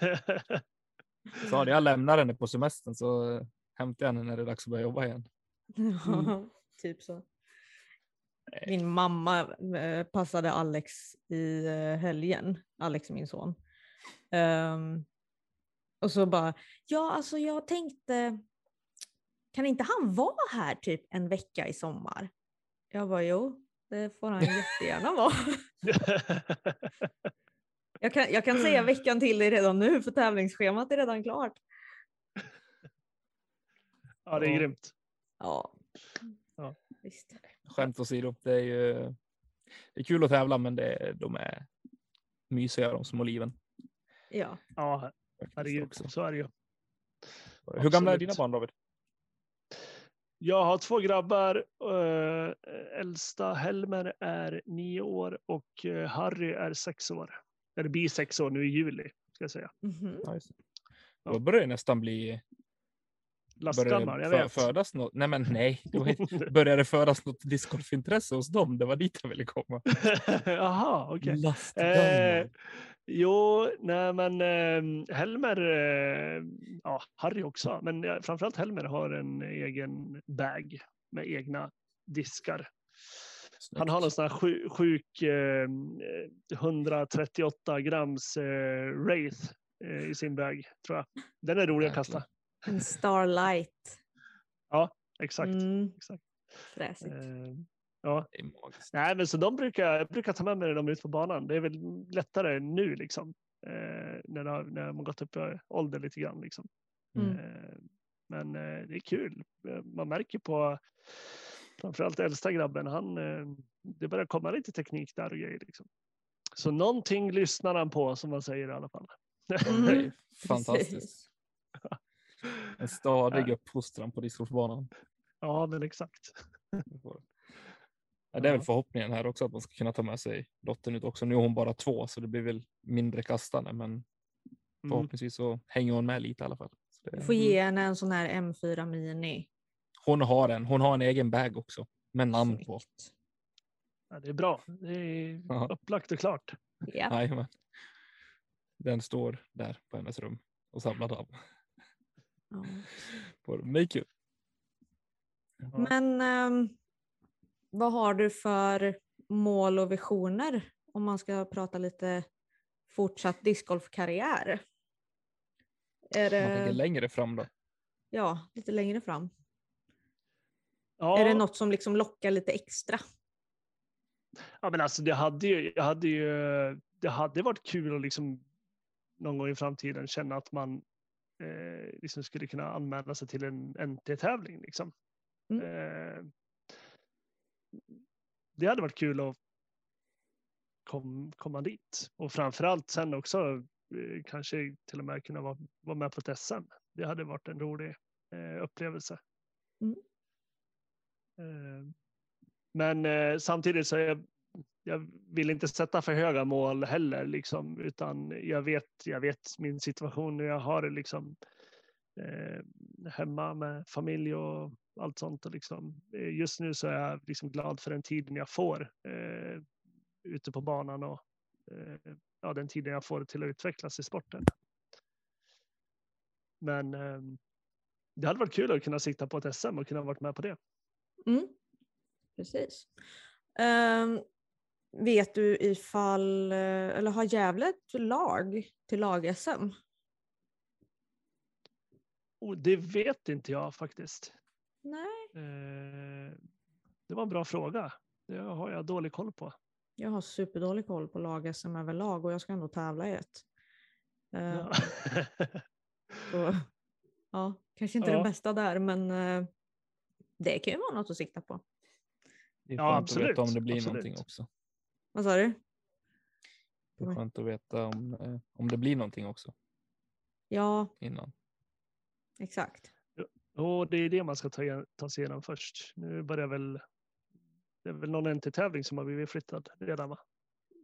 [LAUGHS]
Så hade jag lämnar henne på semestern så jag henne när det är dags att börja jobba igen.
Ja, [LAUGHS] typ så. Min mamma eh, passade Alex i eh, helgen. Alex min son. Ehm, och så bara, ja alltså jag tänkte, kan inte han vara här typ en vecka i sommar? Jag bara, jo, det får han jättegärna vara. [LAUGHS] Jag kan, jag kan säga veckan till dig redan nu för tävlingsschemat är redan klart.
Ja, det är grymt.
Ja,
Ja.
visst.
Skämt åsido. Det är ju det är kul att tävla men det, de är mysiga de små liven.
Ja.
Ja, herregud,
också.
så är det ju.
Hur gamla är
absolut.
dina barn David?
Jag har två grabbar. eh, äldsta Helmer är nio år och eh, Harry är sex år. Eller blir sex år nu i juli, ska jag säga.
Just det.
Ja.
Då börjar det nästan bli det
jag vet.
födas något. Nej men nej, [LAUGHS] det var inte, börjar det födas något discgolfintresse hos dem? Det var dit jag ville komma. [LAUGHS]
Jaha, okej.
Lastgammal.
Eh, jo, nej men eh, Helmer, eh, ja Harry också, men eh, framförallt Helmer har en egen bag med egna diskar. Han har någon sån här sju- sjuk eh, 138 grams eh, Wraith eh, i sin bag, tror jag. Den är rolig att kasta.
En Starlight.
Exakt.
Mm,
exakt.
fräsigt.
Eh, ja. Nej, men så de brukar, jag brukar ta med mig dem ut på banan. Det är väl lättare nu liksom. Eh, när, det har, när man gått upp i ålder lite grann liksom.
Mm.
Eh, men eh, det är kul. Eh, Man märker på framförallt äldsta grabben, han, eh, det börjar komma lite teknik där och grejer. Liksom. Så någonting lyssnar han på som man säger i alla fall.
Mm. [LAUGHS]
Fantastiskt. En stadig uppfostran på discgolfbanan.
ja, men exakt.
Ja, det är väl förhoppningen här också att man ska kunna ta med sig dottern ut också. Nu är hon bara två så det blir väl mindre kastande men
Mm.
förhoppningsvis så hänger hon med lite i alla fall. Så det-
Du får ge henne en sån här M4 Mini.
Hon har en. Hon har en egen bag också med namn på.
Ja, det är bra. Det är upplagt och klart.
Ja.
Jajamän. Den står där på hennes rum och samlar damm
Ja.
på makeup.
Ja.
Men ehm, vad har du för mål och visioner om man ska prata lite fortsatt discgolfkarriär? Är
Man tänker
det,
längre fram då.
ja, lite längre fram.
Ja,
Är det något som liksom lockar lite extra?
ja, men alltså det hade ju, jag hade ju, det hade varit kul att liksom någon gång i framtiden känna att man eh, liksom skulle kunna anmäla sig till en NT-tävling. Liksom.
Mm.
Eh, det hade varit kul att kom, komma dit och framförallt sen också eh, kanske till och med kunna vara, vara med på ett SM. Det hade varit en rolig eh, upplevelse.
Mm.
Eh, men eh, samtidigt så är jag, jag vill inte sätta för höga mål heller, liksom, utan jag vet, jag vet min situation och Jag har det liksom eh, hemma med familj och allt sånt. Och liksom, eh, just nu så är jag liksom glad för den tiden jag får eh, ute på banan och eh, ja, den tiden jag får till att utvecklas i sporten. Men eh, det hade varit kul att kunna sikta på ett SM och kunna varit med på det.
Mm. Precis. Ehm, vet du ifall, eh, eller har Gävle ett lag till lag-SM?
Och det vet inte jag faktiskt.
Nej.
Eh, det var en bra fråga. Det har jag dålig koll på.
Jag har superdålig koll på lag-SM överlag och jag ska ändå tävla i ett. Ehm,
Ja. [LAUGHS]
så, ja, kanske inte
Ja.
den bästa där men eh, det kan ju vara något att sikta på.
Det är
Ja, absolut,
om det blir
absolut.
någonting också.
Vad sa du?
Det är
Mm.
skönt att veta om, eh, om det blir någonting också
Ja,
innan.
exakt.
Och det är det man ska ta, ta sig igenom först. Nu börjar väl. Det är väl någon NT-tävling som har blivit flyttad redan va?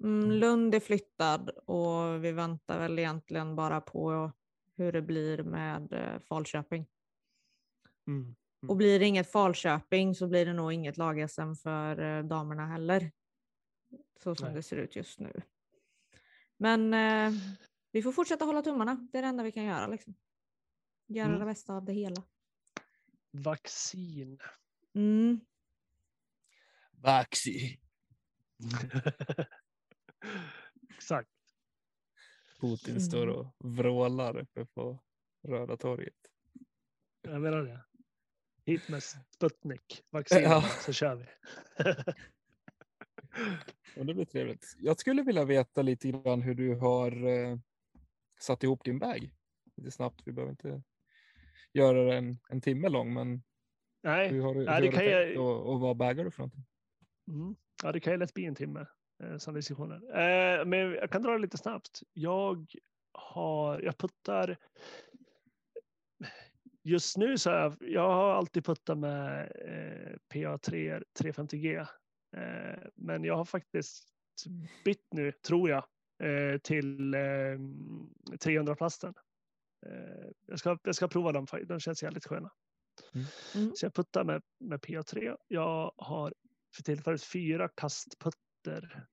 Mm, Lund är flyttad och vi väntar väl egentligen bara på hur det blir med eh, Falköping.
Mm.
Och blir det inget Falköping så blir det nog inget lag-SM för eh, damerna heller. Så som
Nej.
det ser ut just nu. Men eh, vi får fortsätta hålla tummarna. Det är det enda vi kan göra. Liksom. Göra
Mm.
det bästa av det hela.
Vaccin.
Mm.
Vaxi. [LAUGHS]
Exakt.
Putin står
Mm.
och vrålar uppe på Röda torget.
Jag menar det. Hit med Sputnik. Vaccin
Ja.
så kör vi. [LAUGHS] [LAUGHS]
Och det blir trevligt. Jag skulle vilja veta lite grann hur du har eh, satt ihop din bag. Lite snabbt, vi behöver inte göra den en timme lång, men
Nej,
hur har du,
Ja,
hur
det
har du
kan jag-
och, och vad bagar du för någonting?
Mm. Ja, det kan ju lätt bli en timme eh, diskussioner. Eh, men jag kan dra det lite snabbt. Jag har, jag puttar. Just nu så har jag, jag har alltid puttat med eh, PA3 350G. Eh, men jag har faktiskt bytt nu, tror jag, eh, till eh, 300-plasten. Eh, jag, ska, jag ska prova dem, de känns jävligt sköna.
Mm.
Så jag puttar med, med PA3. Jag har för tillfället fyra kastputter.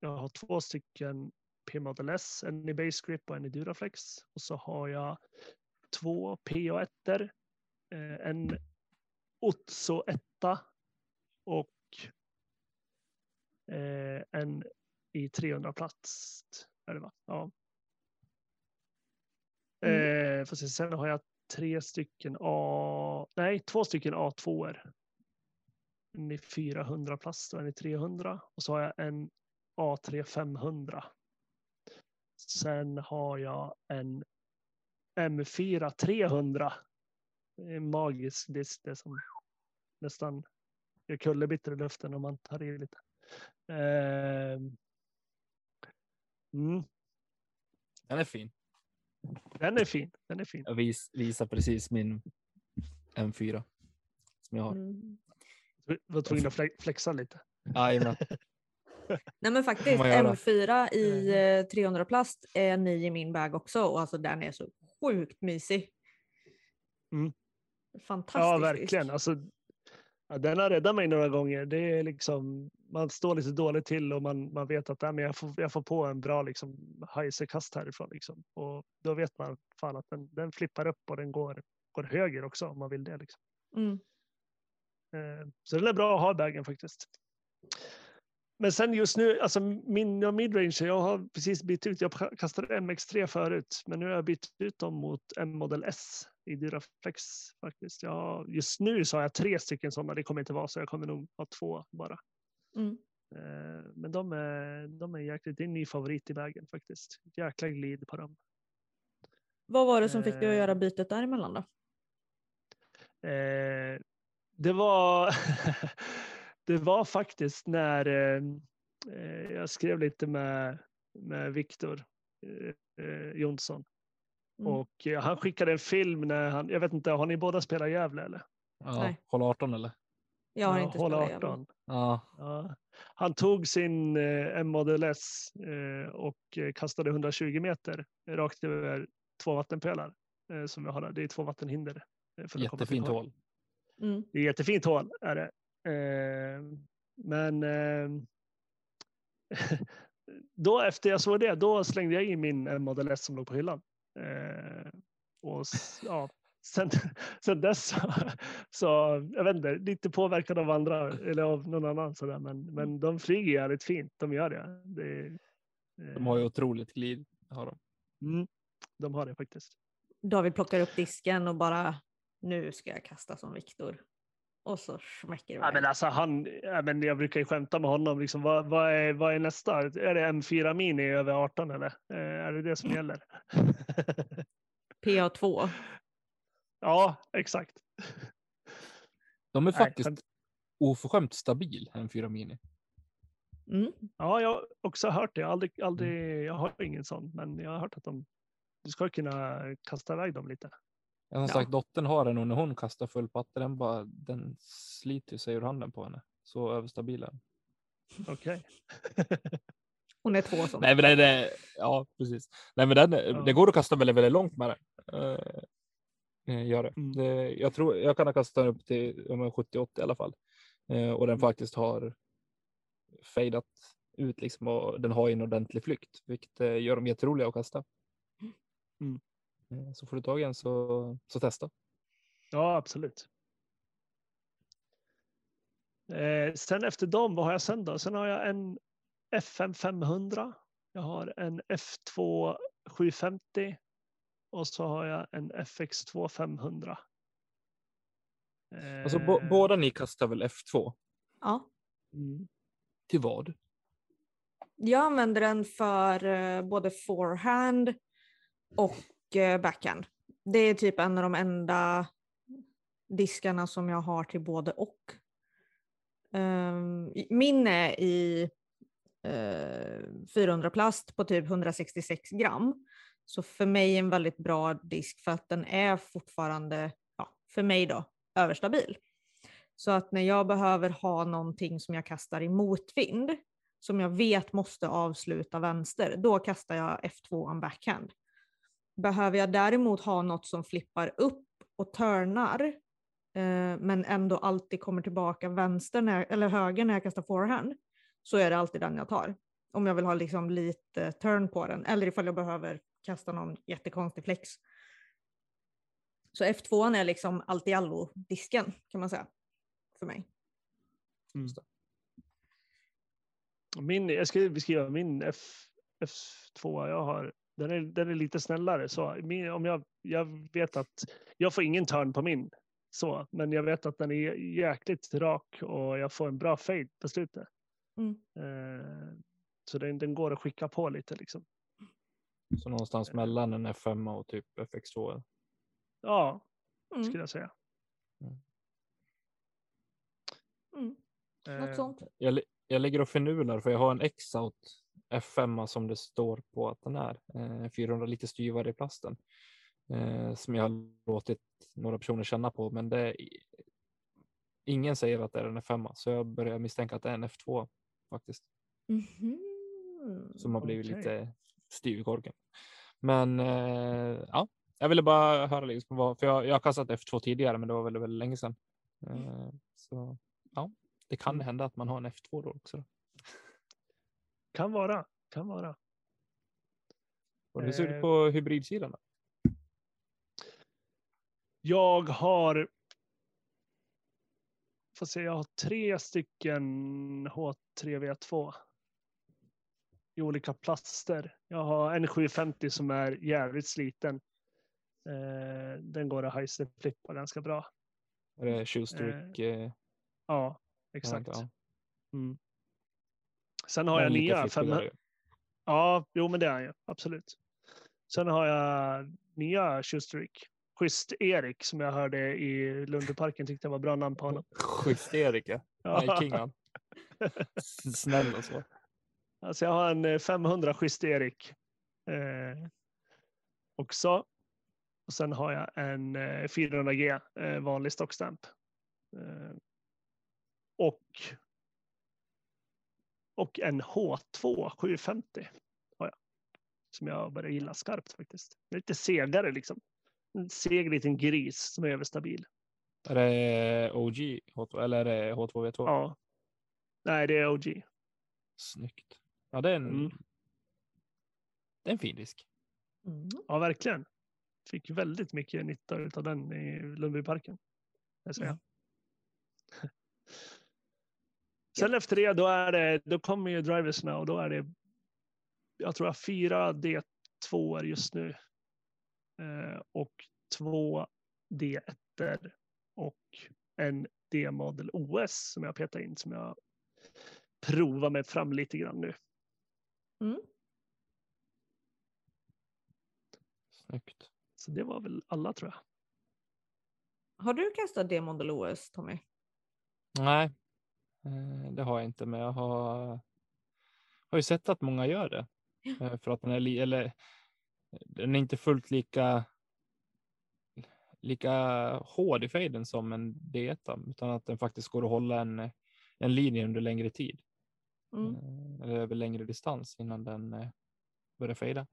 Jag har två stycken P-Model S, en i Base Grip och en i Duraflex. Och så har jag två PA1, eh, en Otso 1 och eh, en i 300 plast. Är det va? Ja.
Mm.
Eh, se, sen har jag tre stycken A, nej två stycken A2. En i 400 plast och en i 300 och så har jag en A3 500. Sen har jag en M4 300. Det är en magisk disk det som nästan kullerbyttor i luften om man tar i lite. Ehm. Mm,
Den är fin.
den är fin. Den är fin.
Jag vis, visar precis min M4 som jag har.
Mm.
Du var tvungen att fle- flexa lite.
Jajamän. [LAUGHS]
Nej men faktiskt,
man göra.
M4 i eh, 300 plast är ni i min bag också och alltså den är så sjukt mysig.
Mm.
Fantastisk.
Ja, verkligen. Alltså, ja, den har räddat mig några gånger. Det är liksom, man står lite dåligt till och man, man vet att ja, men jag, får, jag får på en bra liksom, heiserkast härifrån. Liksom. Och då vet man fan att den, den flippar upp och den går, går höger också om man vill det. Liksom.
Mm.
Eh, Så den är bra att ha i bagen faktiskt. Men sen just nu, alltså min ja, midrange, jag har precis bytt ut. Jag kastade MX3 förut, men nu har jag bytt ut dem mot M Model S i Duraflex faktiskt. Jag, just nu så har jag tre stycken sådana. Det kommer inte vara så. Jag kommer nog ha två bara.
Mm.
Eh, Men de är, de är jäkligt, det är en ny favorit i vägen faktiskt. Jäkla glid på dem.
Vad var det som fick dig att
Eh.
göra bytet däremellan då?
Eh, det var [LAUGHS] det var faktiskt när jag skrev lite med, med Viktor Jonsson
Mm.
och eh, han skickade en film när han, jag vet inte, har ni båda spelat Gävle eller?
Ja,
Nej.
håll 18 eller?
Jag har
Ja,
inte
Håll
spelat Diablo.
18.
Ja,
Ja. Han tog sin eh, M Model S eh, och eh, kastade 120 meter rakt över två vattenpölar eh, som jag har där. Det är två vattenhinder. eh, för att
jättefint
torg.
hål.
Mm.
Det är jättefint hål är det. Eh, men eh, [LAUGHS] då efter jag såg det, då slängde jag in min M Model S som låg på hyllan. Eh, och ja, sen, [LAUGHS] sen dess så, så, jag vet inte, lite påverkad av andra eller av någon annan sådär, men, men de flyger jävligt fint. De gör det. det eh,
De har ju otroligt glid. Har de.
mm, de har det faktiskt.
David plockar upp disken och bara nu ska jag kasta som Viktor. Och så smäcker det
Ja, men alltså han, ja, men jag brukar ju skämta med honom. Liksom, vad, vad, är, vad är nästa? Är det M4 Mini över 18 eller? Eh, är det det som gäller? [LAUGHS]
PA2.
ja, exakt.
De är
Nej,
faktiskt
skämt.
oförskämt stabil, en 4 Mini.
Mm.
Ja, jag har också hört det. Jag har, aldrig, aldrig, jag har ingen sån, men jag har hört att de, du ska kunna kasta iväg dem lite.
Jag har
Ja.
sagt, dottern har den och när hon kastar full patte, den, bara, den sliter sig ur handen på henne. Så överstabil är den.
Okej. [LAUGHS]
Hon är två som.
Nej, men det, det, ja, precis. Nej, men den,
Ja.
det går att kasta väldigt, väldigt långt med den. Eh, eh, gör det.
Mm.
det. Jag tror jag kan ha kastat den upp till ja, men 70-80 i alla fall. Eh, och den
Mm.
faktiskt har fejdat ut liksom och den har en ordentlig flykt, vilket eh, gör dem jätteroliga att kasta.
Mm.
Eh, Så får du tag i en så, så testa.
Ja, absolut. Eh, sen efter dem, vad har jag sen då? Sen har jag en FM 500. Jag har en F2 750 och så har jag en FX2 500.
Alltså
Eh,
båda ni kastar väl F2?
Ja.
mm.
Till vad?
Jag använder den för eh, både forehand och Eh, backhand. Det är typ en av de enda diskarna som jag har till både och. Um, min är i uh, 400 plast på typ 166 gram. Så för mig en väldigt bra disk för att den är fortfarande, ja, för mig då, överstabil. Så att när jag behöver ha någonting som jag kastar i motvind, som jag vet måste avsluta vänster, då kastar jag F2 on backhand. Behöver jag däremot ha något som flippar upp och turnar, eh, men ändå alltid kommer tillbaka vänster när, eller höger när jag kastar forehand, så är det alltid den jag tar. Om jag vill ha liksom lite turn på den, eller ifall jag behöver kasta någon jättekonstig flex. Så F2 är liksom allt i allo-disken kan man säga, för mig.
Min, jag ska beskriva min F, F2 jag har. Den är, den är lite snällare. Så min, om jag, jag vet att jag får ingen turn på min. Så, men jag vet att den är jäkligt rak och jag får en bra fade på slutet.
Mm.
Eh, så den, den går att skicka på lite liksom.
Så någonstans mellan en F5 och typ FX2.
Ja,
Mm.
skulle jag säga.
Mm.
Eh,
Något sånt.
Jag, jag ligger och förnular för jag har en X-out F5 som det står på att den är. Eh, 400 liter styvare i plasten. Eh, som jag har låtit några personer känna på. Men det är, ingen säger att det är en F5 så jag börjar misstänka att det är en F2 faktiskt.
Mhm.
Som har blivit
Okej.
lite styv i korken. Men eh, ja, jag ville bara höra liksom vad, för jag, jag har kastat F2 tidigare, men det var väldigt, väldigt länge sedan. Eh, så ja, det kan
Mm.
hända att man har en F2 då också.
Kan vara, kan vara.
Och hur ser det
Eh.
på hybridsidan?
Jag har. Får se, jag har tre stycken H3V2. I olika plaster. Jag har en 750 som är jävligt sliten. Eh, den går att hejsa flippa ganska bra.
Är det Shoestreak? Eh,
Ja, exakt. Mm. Sen har jag nya
flippigare
500.
ju.
Ja, jo men det är han ju. Absolut. Sen har jag nya Shoestreak. Schysst Erik som jag hörde i Lundbyparken tyckte jag var bra namn på honom.
Schysst Erik, ja. Han är king han. [LAUGHS] Snäll och så.
Alltså jag har en eh, 500 Schysst Erik. Eh, också. Och sen har jag en eh, 400G eh, vanlig stockstamp. Eh, och. Och en H2 750 har jag. Som jag börjar gilla skarpt faktiskt. Lite segare liksom. En seg liten gris som är överstabil.
Är det OG H2 eller är det H2V2?
Ja. Nej, det är OG.
Snyggt. Ja, det är en,
Mm.
det är en fin disk.
Mm.
Ja, verkligen. Fick väldigt mycket nytta av den i Lundbyparken. Jag säga. [LAUGHS] Sen efter det, då, är det, då kommer ju driversna och då är det, jag tror jag har fyra D2 just nu. Eh, och två D1 och en D-model OS som jag petar in som jag provar mig fram lite grann nu.
Mm.
Snyggt.
Så det var väl alla tror jag.
Har du kastat D-model OS, Tommy?
Nej, det har jag inte, men jag har, har ju sett att många gör det. Eh, För att den är, li, eller, den är inte fullt lika lika hård i fejden som en D1, utan att den faktiskt går att hålla en, en linje under längre tid.
Mm.
eh, eller över längre distans innan den eh, börjar fejda.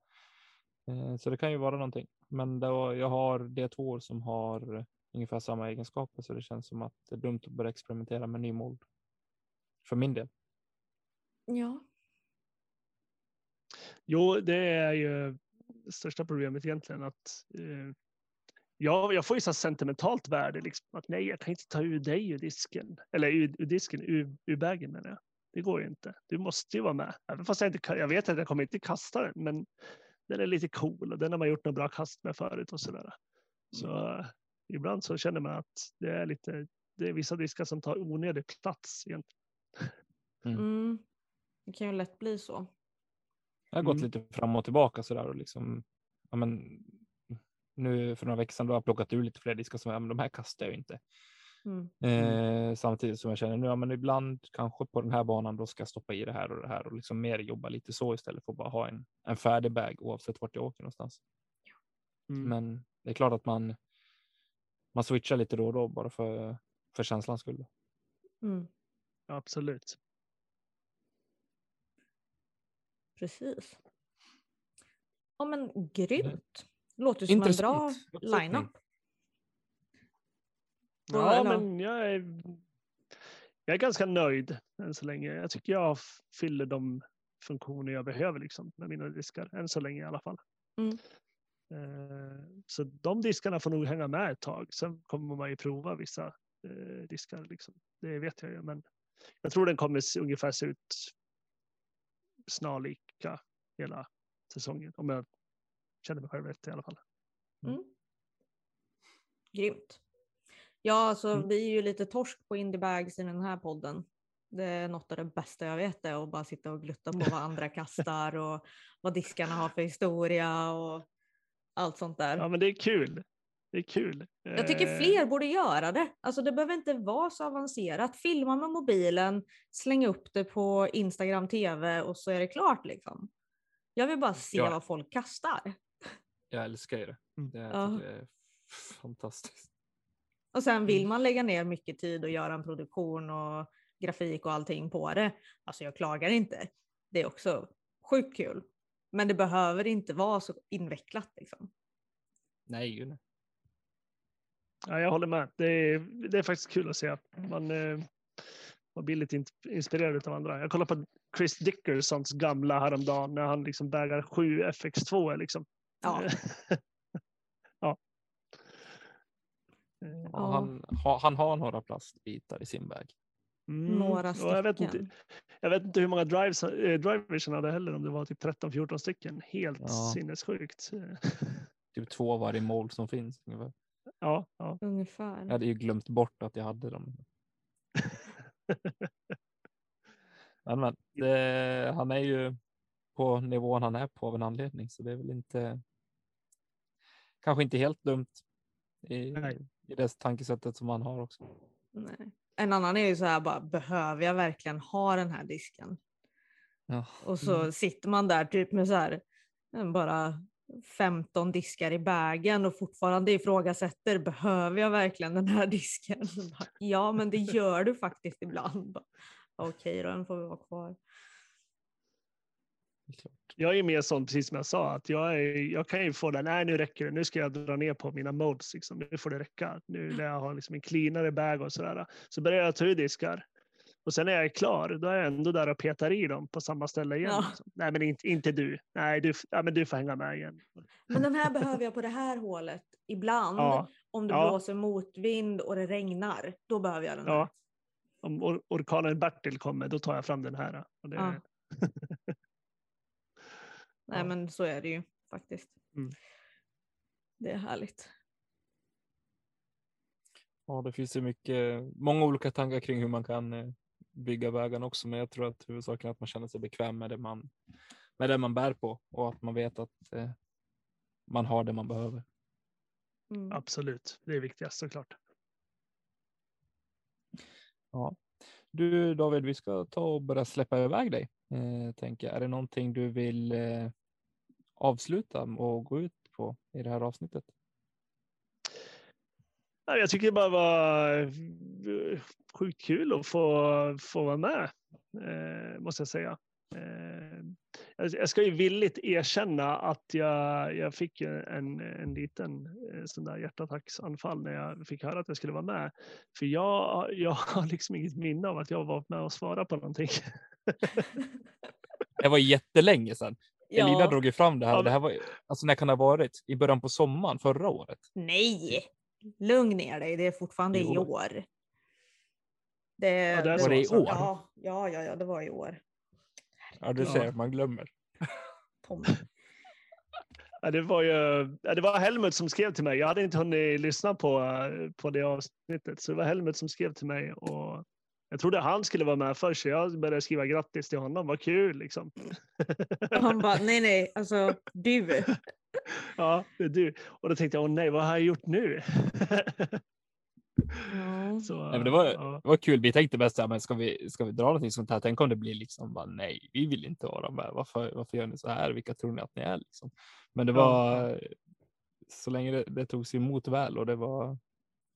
Eh, Så det kan ju vara någonting. Men då, jag har D2 som har ungefär samma egenskaper så det känns som att det är dumt att börja experimentera med ny mold. För min del.
Ja.
Jo, det är ju det största problemet egentligen att eh, ja, jag får ju så sentimentalt värde liksom att nej, jag kan inte ta ur dig ur disken eller ur, ur disken ur, ur bagen menar jag. Det går ju inte. Du måste ju vara med. Även fast jag inte jag vet att jag kommer inte kasta den, men den är lite cool och den har man gjort några bra kast med förut och så där. Så eh, ibland så känner man att det är lite. Det är vissa diskar som tar onödig plats egentligen.
Mm. Det kan ju lätt bli så.
Jag har gått
Mm.
lite fram och tillbaka så där och liksom. Ja, men, nu för några veckor sedan då har jag plockat ur lite fler diskar som ja, men de här kastar jag ju inte.
Mm.
Eh, samtidigt som jag känner nu, ja, men ibland kanske på den här banan då ska jag stoppa i det här och det här och liksom mer jobba lite så istället för att bara ha en, en färdig bag oavsett vart jag åker någonstans.
Mm.
Men det är klart att man, man switchar lite då och då bara för, för känslans skull.
Mm.
Absolut.
Precis. Ja men grymt. Låter som en bra
Intressant
line-up.
Ja, men jag är, jag är ganska nöjd än så länge. Jag tycker jag fyller de funktioner jag behöver liksom, med mina diskar, än så länge i alla fall.
Mm.
Eh, Så de diskarna får nog hänga med ett tag. Sen kommer man ju prova vissa eh, diskar. Liksom. Det vet jag ju, men jag tror den kommer ungefär se ut snarlika hela säsongen. Om jag känner mig själv rätt i alla fall.
Mm. Grymt. Ja, alltså
Mm.
vi är ju lite torsk på indiebags i den här podden. Det är något av det bästa jag vet det att bara sitta och glutta på vad andra [LAUGHS] kastar och vad diskarna har för historia och allt sånt där.
Ja, men det är kul. Det är kul.
Jag tycker
Eh,
fler borde göra det. Alltså det behöver inte vara så avancerat. Filma med mobilen, släng upp det på Instagram TV och så är det klart liksom. Jag vill bara se
Ja.
vad folk kastar.
Jag älskar ju det.
Mm.
Det, jag
Ja.
det är fantastiskt.
Och sen vill
Mm.
man lägga ner mycket tid och göra en produktion och grafik och allting på det. Alltså jag klagar inte. Det är också sjukt kul. Men det behöver inte vara så invecklat liksom.
Nej, nej.
Ja, jag håller med. Det är, det är faktiskt kul att se att man, eh, man blir lite in- inspirerad av andra. Jag kollade på Chris Dickersons gamla häromdagen när han liksom bägar 7 FX2 liksom.
Ja. [LAUGHS]
ja.
Ja,
Ja.
Han, ha, han har några plastbitar i sin väg.
Mm.
Några
och jag, vet
stycken.
inte, jag vet inte hur många drives, eh, drivers han hade heller, om det var typ 13-14 stycken. Helt
Ja.
sinnessjukt.
Typ två varje mål som finns. ungefär.
Ja, ja.
Ungefär.
Jag hade ju glömt bort att jag hade dem. [LAUGHS] Men, men det, han är ju på nivån han är på av en anledning, så det är väl inte. Kanske inte helt dumt i,
Nej.
i det tankesättet som han har också.
Nej. En annan är ju så här bara, behöver jag verkligen ha den här disken?
Ja.
Och så sitter man där typ med så här, bara 15 diskar i bagen och fortfarande ifrågasätter, behöver jag verkligen den här [LAUGHS] disken? Ja, men det gör du faktiskt ibland. Okej då, den får vi vara kvar.
är.
Jag är mer sån, precis som jag sa, att jag, är, jag kan ju få den, nej nu räcker det, nu ska jag dra ner på mina modes, liksom. nu får det räcka. Nu när jag har liksom en cleanare bag och sådär. Så börjar jag ta ur diskar. Och sen när jag är klar, då är jag ändå där och petar i dem på samma ställe igen.
Ja.
liksom. Nej, men inte, inte du. Nej, du, ja, men du får hänga med igen.
Men den här behöver jag på det här hålet ibland.
Ja,
Om det
Ja.
blåser motvind och det regnar, då behöver jag den här.
ja. Om or orkanen Bertil kommer, då tar jag fram den här. Och det,
Ja. [LAUGHS] Nej,
Ja.
men så är det ju faktiskt.
Mm.
Det är härligt.
Ja, det finns ju mycket, många olika tankar kring hur man kan eh, bygga vägarna också, men jag tror att huvudsaken är att man känner sig bekväm med det man, med det man bär på och att man vet att eh, man har det man behöver.
Mm.
Absolut, det är viktigast såklart.
Ja. Du David, vi ska ta och börja släppa iväg dig. Eh, tänker. jag. Är det någonting du vill eh, avsluta och gå ut på i det här avsnittet?
Jag tycker det bara var eh, sjukt kul att få, få vara med, eh, måste jag säga. Eh, jag- jag ska ju villigt erkänna att jag, jag fick en, en liten sån där hjärtattacksanfall när jag fick höra att jag skulle vara med. För jag, jag har liksom inget minne av att jag var med och svarade på någonting.
Det var jättelänge sedan. Elina
Ja.
drog ju fram det här.
Ja,
Det här var, alltså när kan det ha varit? I början på sommaren förra året?
Nej, lugn ner dig. Det är fortfarande i
Jo.
år. Det,
Ja, det
Var det i år?
Ja, ja, ja, det var i år.
Ja, du ser, man glömmer. [LAUGHS]
Tommy.
Ja, det, var ju, ja, det var Helmut som skrev till mig. Jag hade inte hunnit lyssna på, eh, på det avsnittet, så det var Helmut som skrev till mig. Och jag trodde han skulle vara med först, så jag började skriva grattis till honom. Vad kul liksom.
Och han bara, nej, nej, alltså du. [LAUGHS]
Ja, det är du. Och då tänkte jag, åh nej, vad har jag gjort nu?
Ja.
så,
Nej, men det, var,
ja.
det var kul. Vi tänkte bäst, ja, men ska, vi, ska vi dra någonting sånt här? Tänk om det blir liksom bara nej, vi vill inte vara med. Varför, varför gör ni så här? Vilka tror ni att ni är? Liksom? Men det
Ja,
var så länge det, det togs emot väl och det var.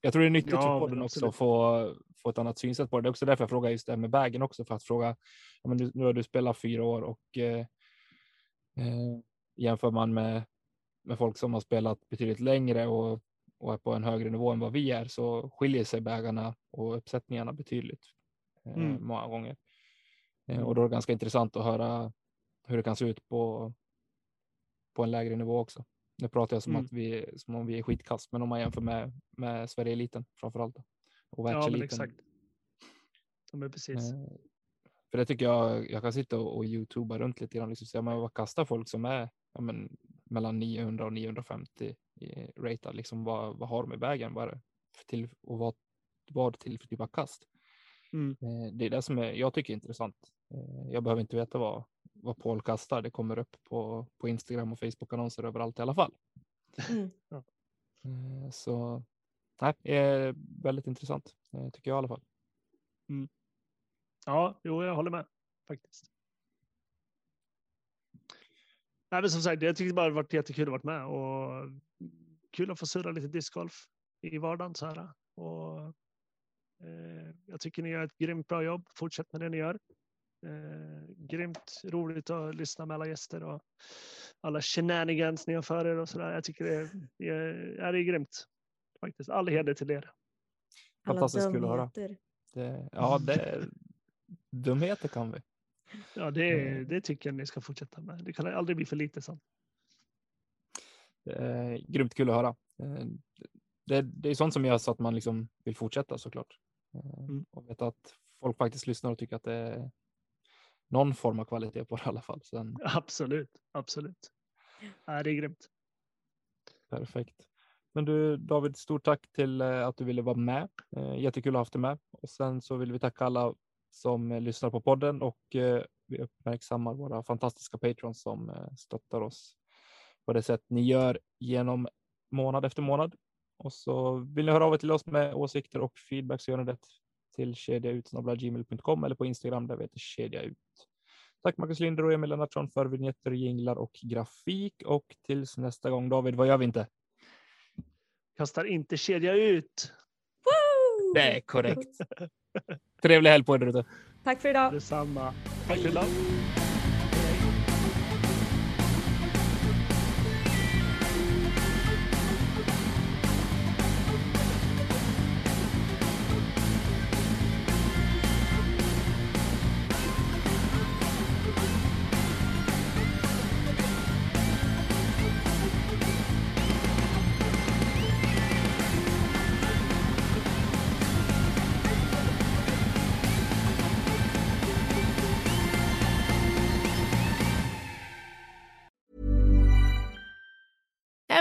Jag tror det är nyttigt
Ja,
för podden också att få, få ett annat synsätt på det. Det är också därför jag frågar just det här med vägen också för att fråga. Ja, men nu, nu har du spelat fyra år och eh, eh, jämför man med, med folk som har spelat betydligt längre och, och är på en högre nivå än vad vi är så skiljer sig bägarna och uppsättningarna betydligt eh,
Mm.
många gånger. Eh, och då är det ganska intressant att höra hur det kan se ut på, på en lägre nivå också. Nu pratar jag som,
Mm.
att vi, som om vi är skitkast, men om man jämför med, med Sverige-eliten framför allt. Och
ja,
världseliten.
exakt. Ja, men precis.
Eh, För det tycker jag, jag kan sitta och, och youtuba runt lite grann, liksom, säga, men vad kastar folk som är ja, men, mellan 900 och 950 i ratad, liksom, vad, vad har de i vägen, vad är till, och vad, vad till för typ av kast?
Mm.
Eh, Det är det som är, jag tycker är intressant. Eh, Jag behöver inte veta vad, vad Paul kastar, det kommer upp på, på Instagram och Facebook-annonser överallt i alla fall.
Mm.
Eh, Så nej, det är väldigt intressant, tycker jag i alla fall.
Ja, jo, jag håller med faktiskt. Nej, men som sagt, jag tyckte bara det varit jättekul att vara med och kul att få surra lite discgolf i vardagen så här. Och, eh, jag tycker ni gör ett grymt bra jobb. Fortsätt med det ni gör. Eh, grymt roligt att lyssna med alla gäster och alla shenanigans ni har för er och sådär. Jag tycker det är, det är, det är grymt. Faktiskt. All heder till er.
Alla
Fantastiskt kul att höra.
dumheter.
Det, ja, det, dumheter kan vi.
Ja, det, det tycker jag ni ska fortsätta med. Det kan aldrig bli för lite sånt.
Är grymt kul att höra. Eh, Det, det är sånt som gör så att man liksom vill fortsätta såklart. Eh,
Mm.
Och veta att folk faktiskt lyssnar och tycker att det är någon form av kvalitet på det i alla fall. Sen, [LAUGHS]
Absolut, absolut. Ja, det är grymt.
perfekt. Men du David, stort tack till eh, att du ville vara med. Eh, Jättekul att ha haft dig med. Och sen så vill vi tacka alla som eh, lyssnar på podden och eh, vi uppmärksammar våra fantastiska patrons som eh, stöttar oss på det sätt ni gör genom månad efter månad. Och så vill ni höra av er till oss med åsikter och feedback så gör ni det till kedjaut.gmail.com eller på Instagram där vi heter kedjaut. Tack Marcus Linder och Emil Lennartsson för vignetter, jinglar och grafik. Och tills nästa gång David, vad gör vi inte?
Kastar inte kedja ut.
Woo!
Det är korrekt. [LAUGHS] Trevlig helg på er där ute.
Tack för idag.
Detsamma. Tack för idag.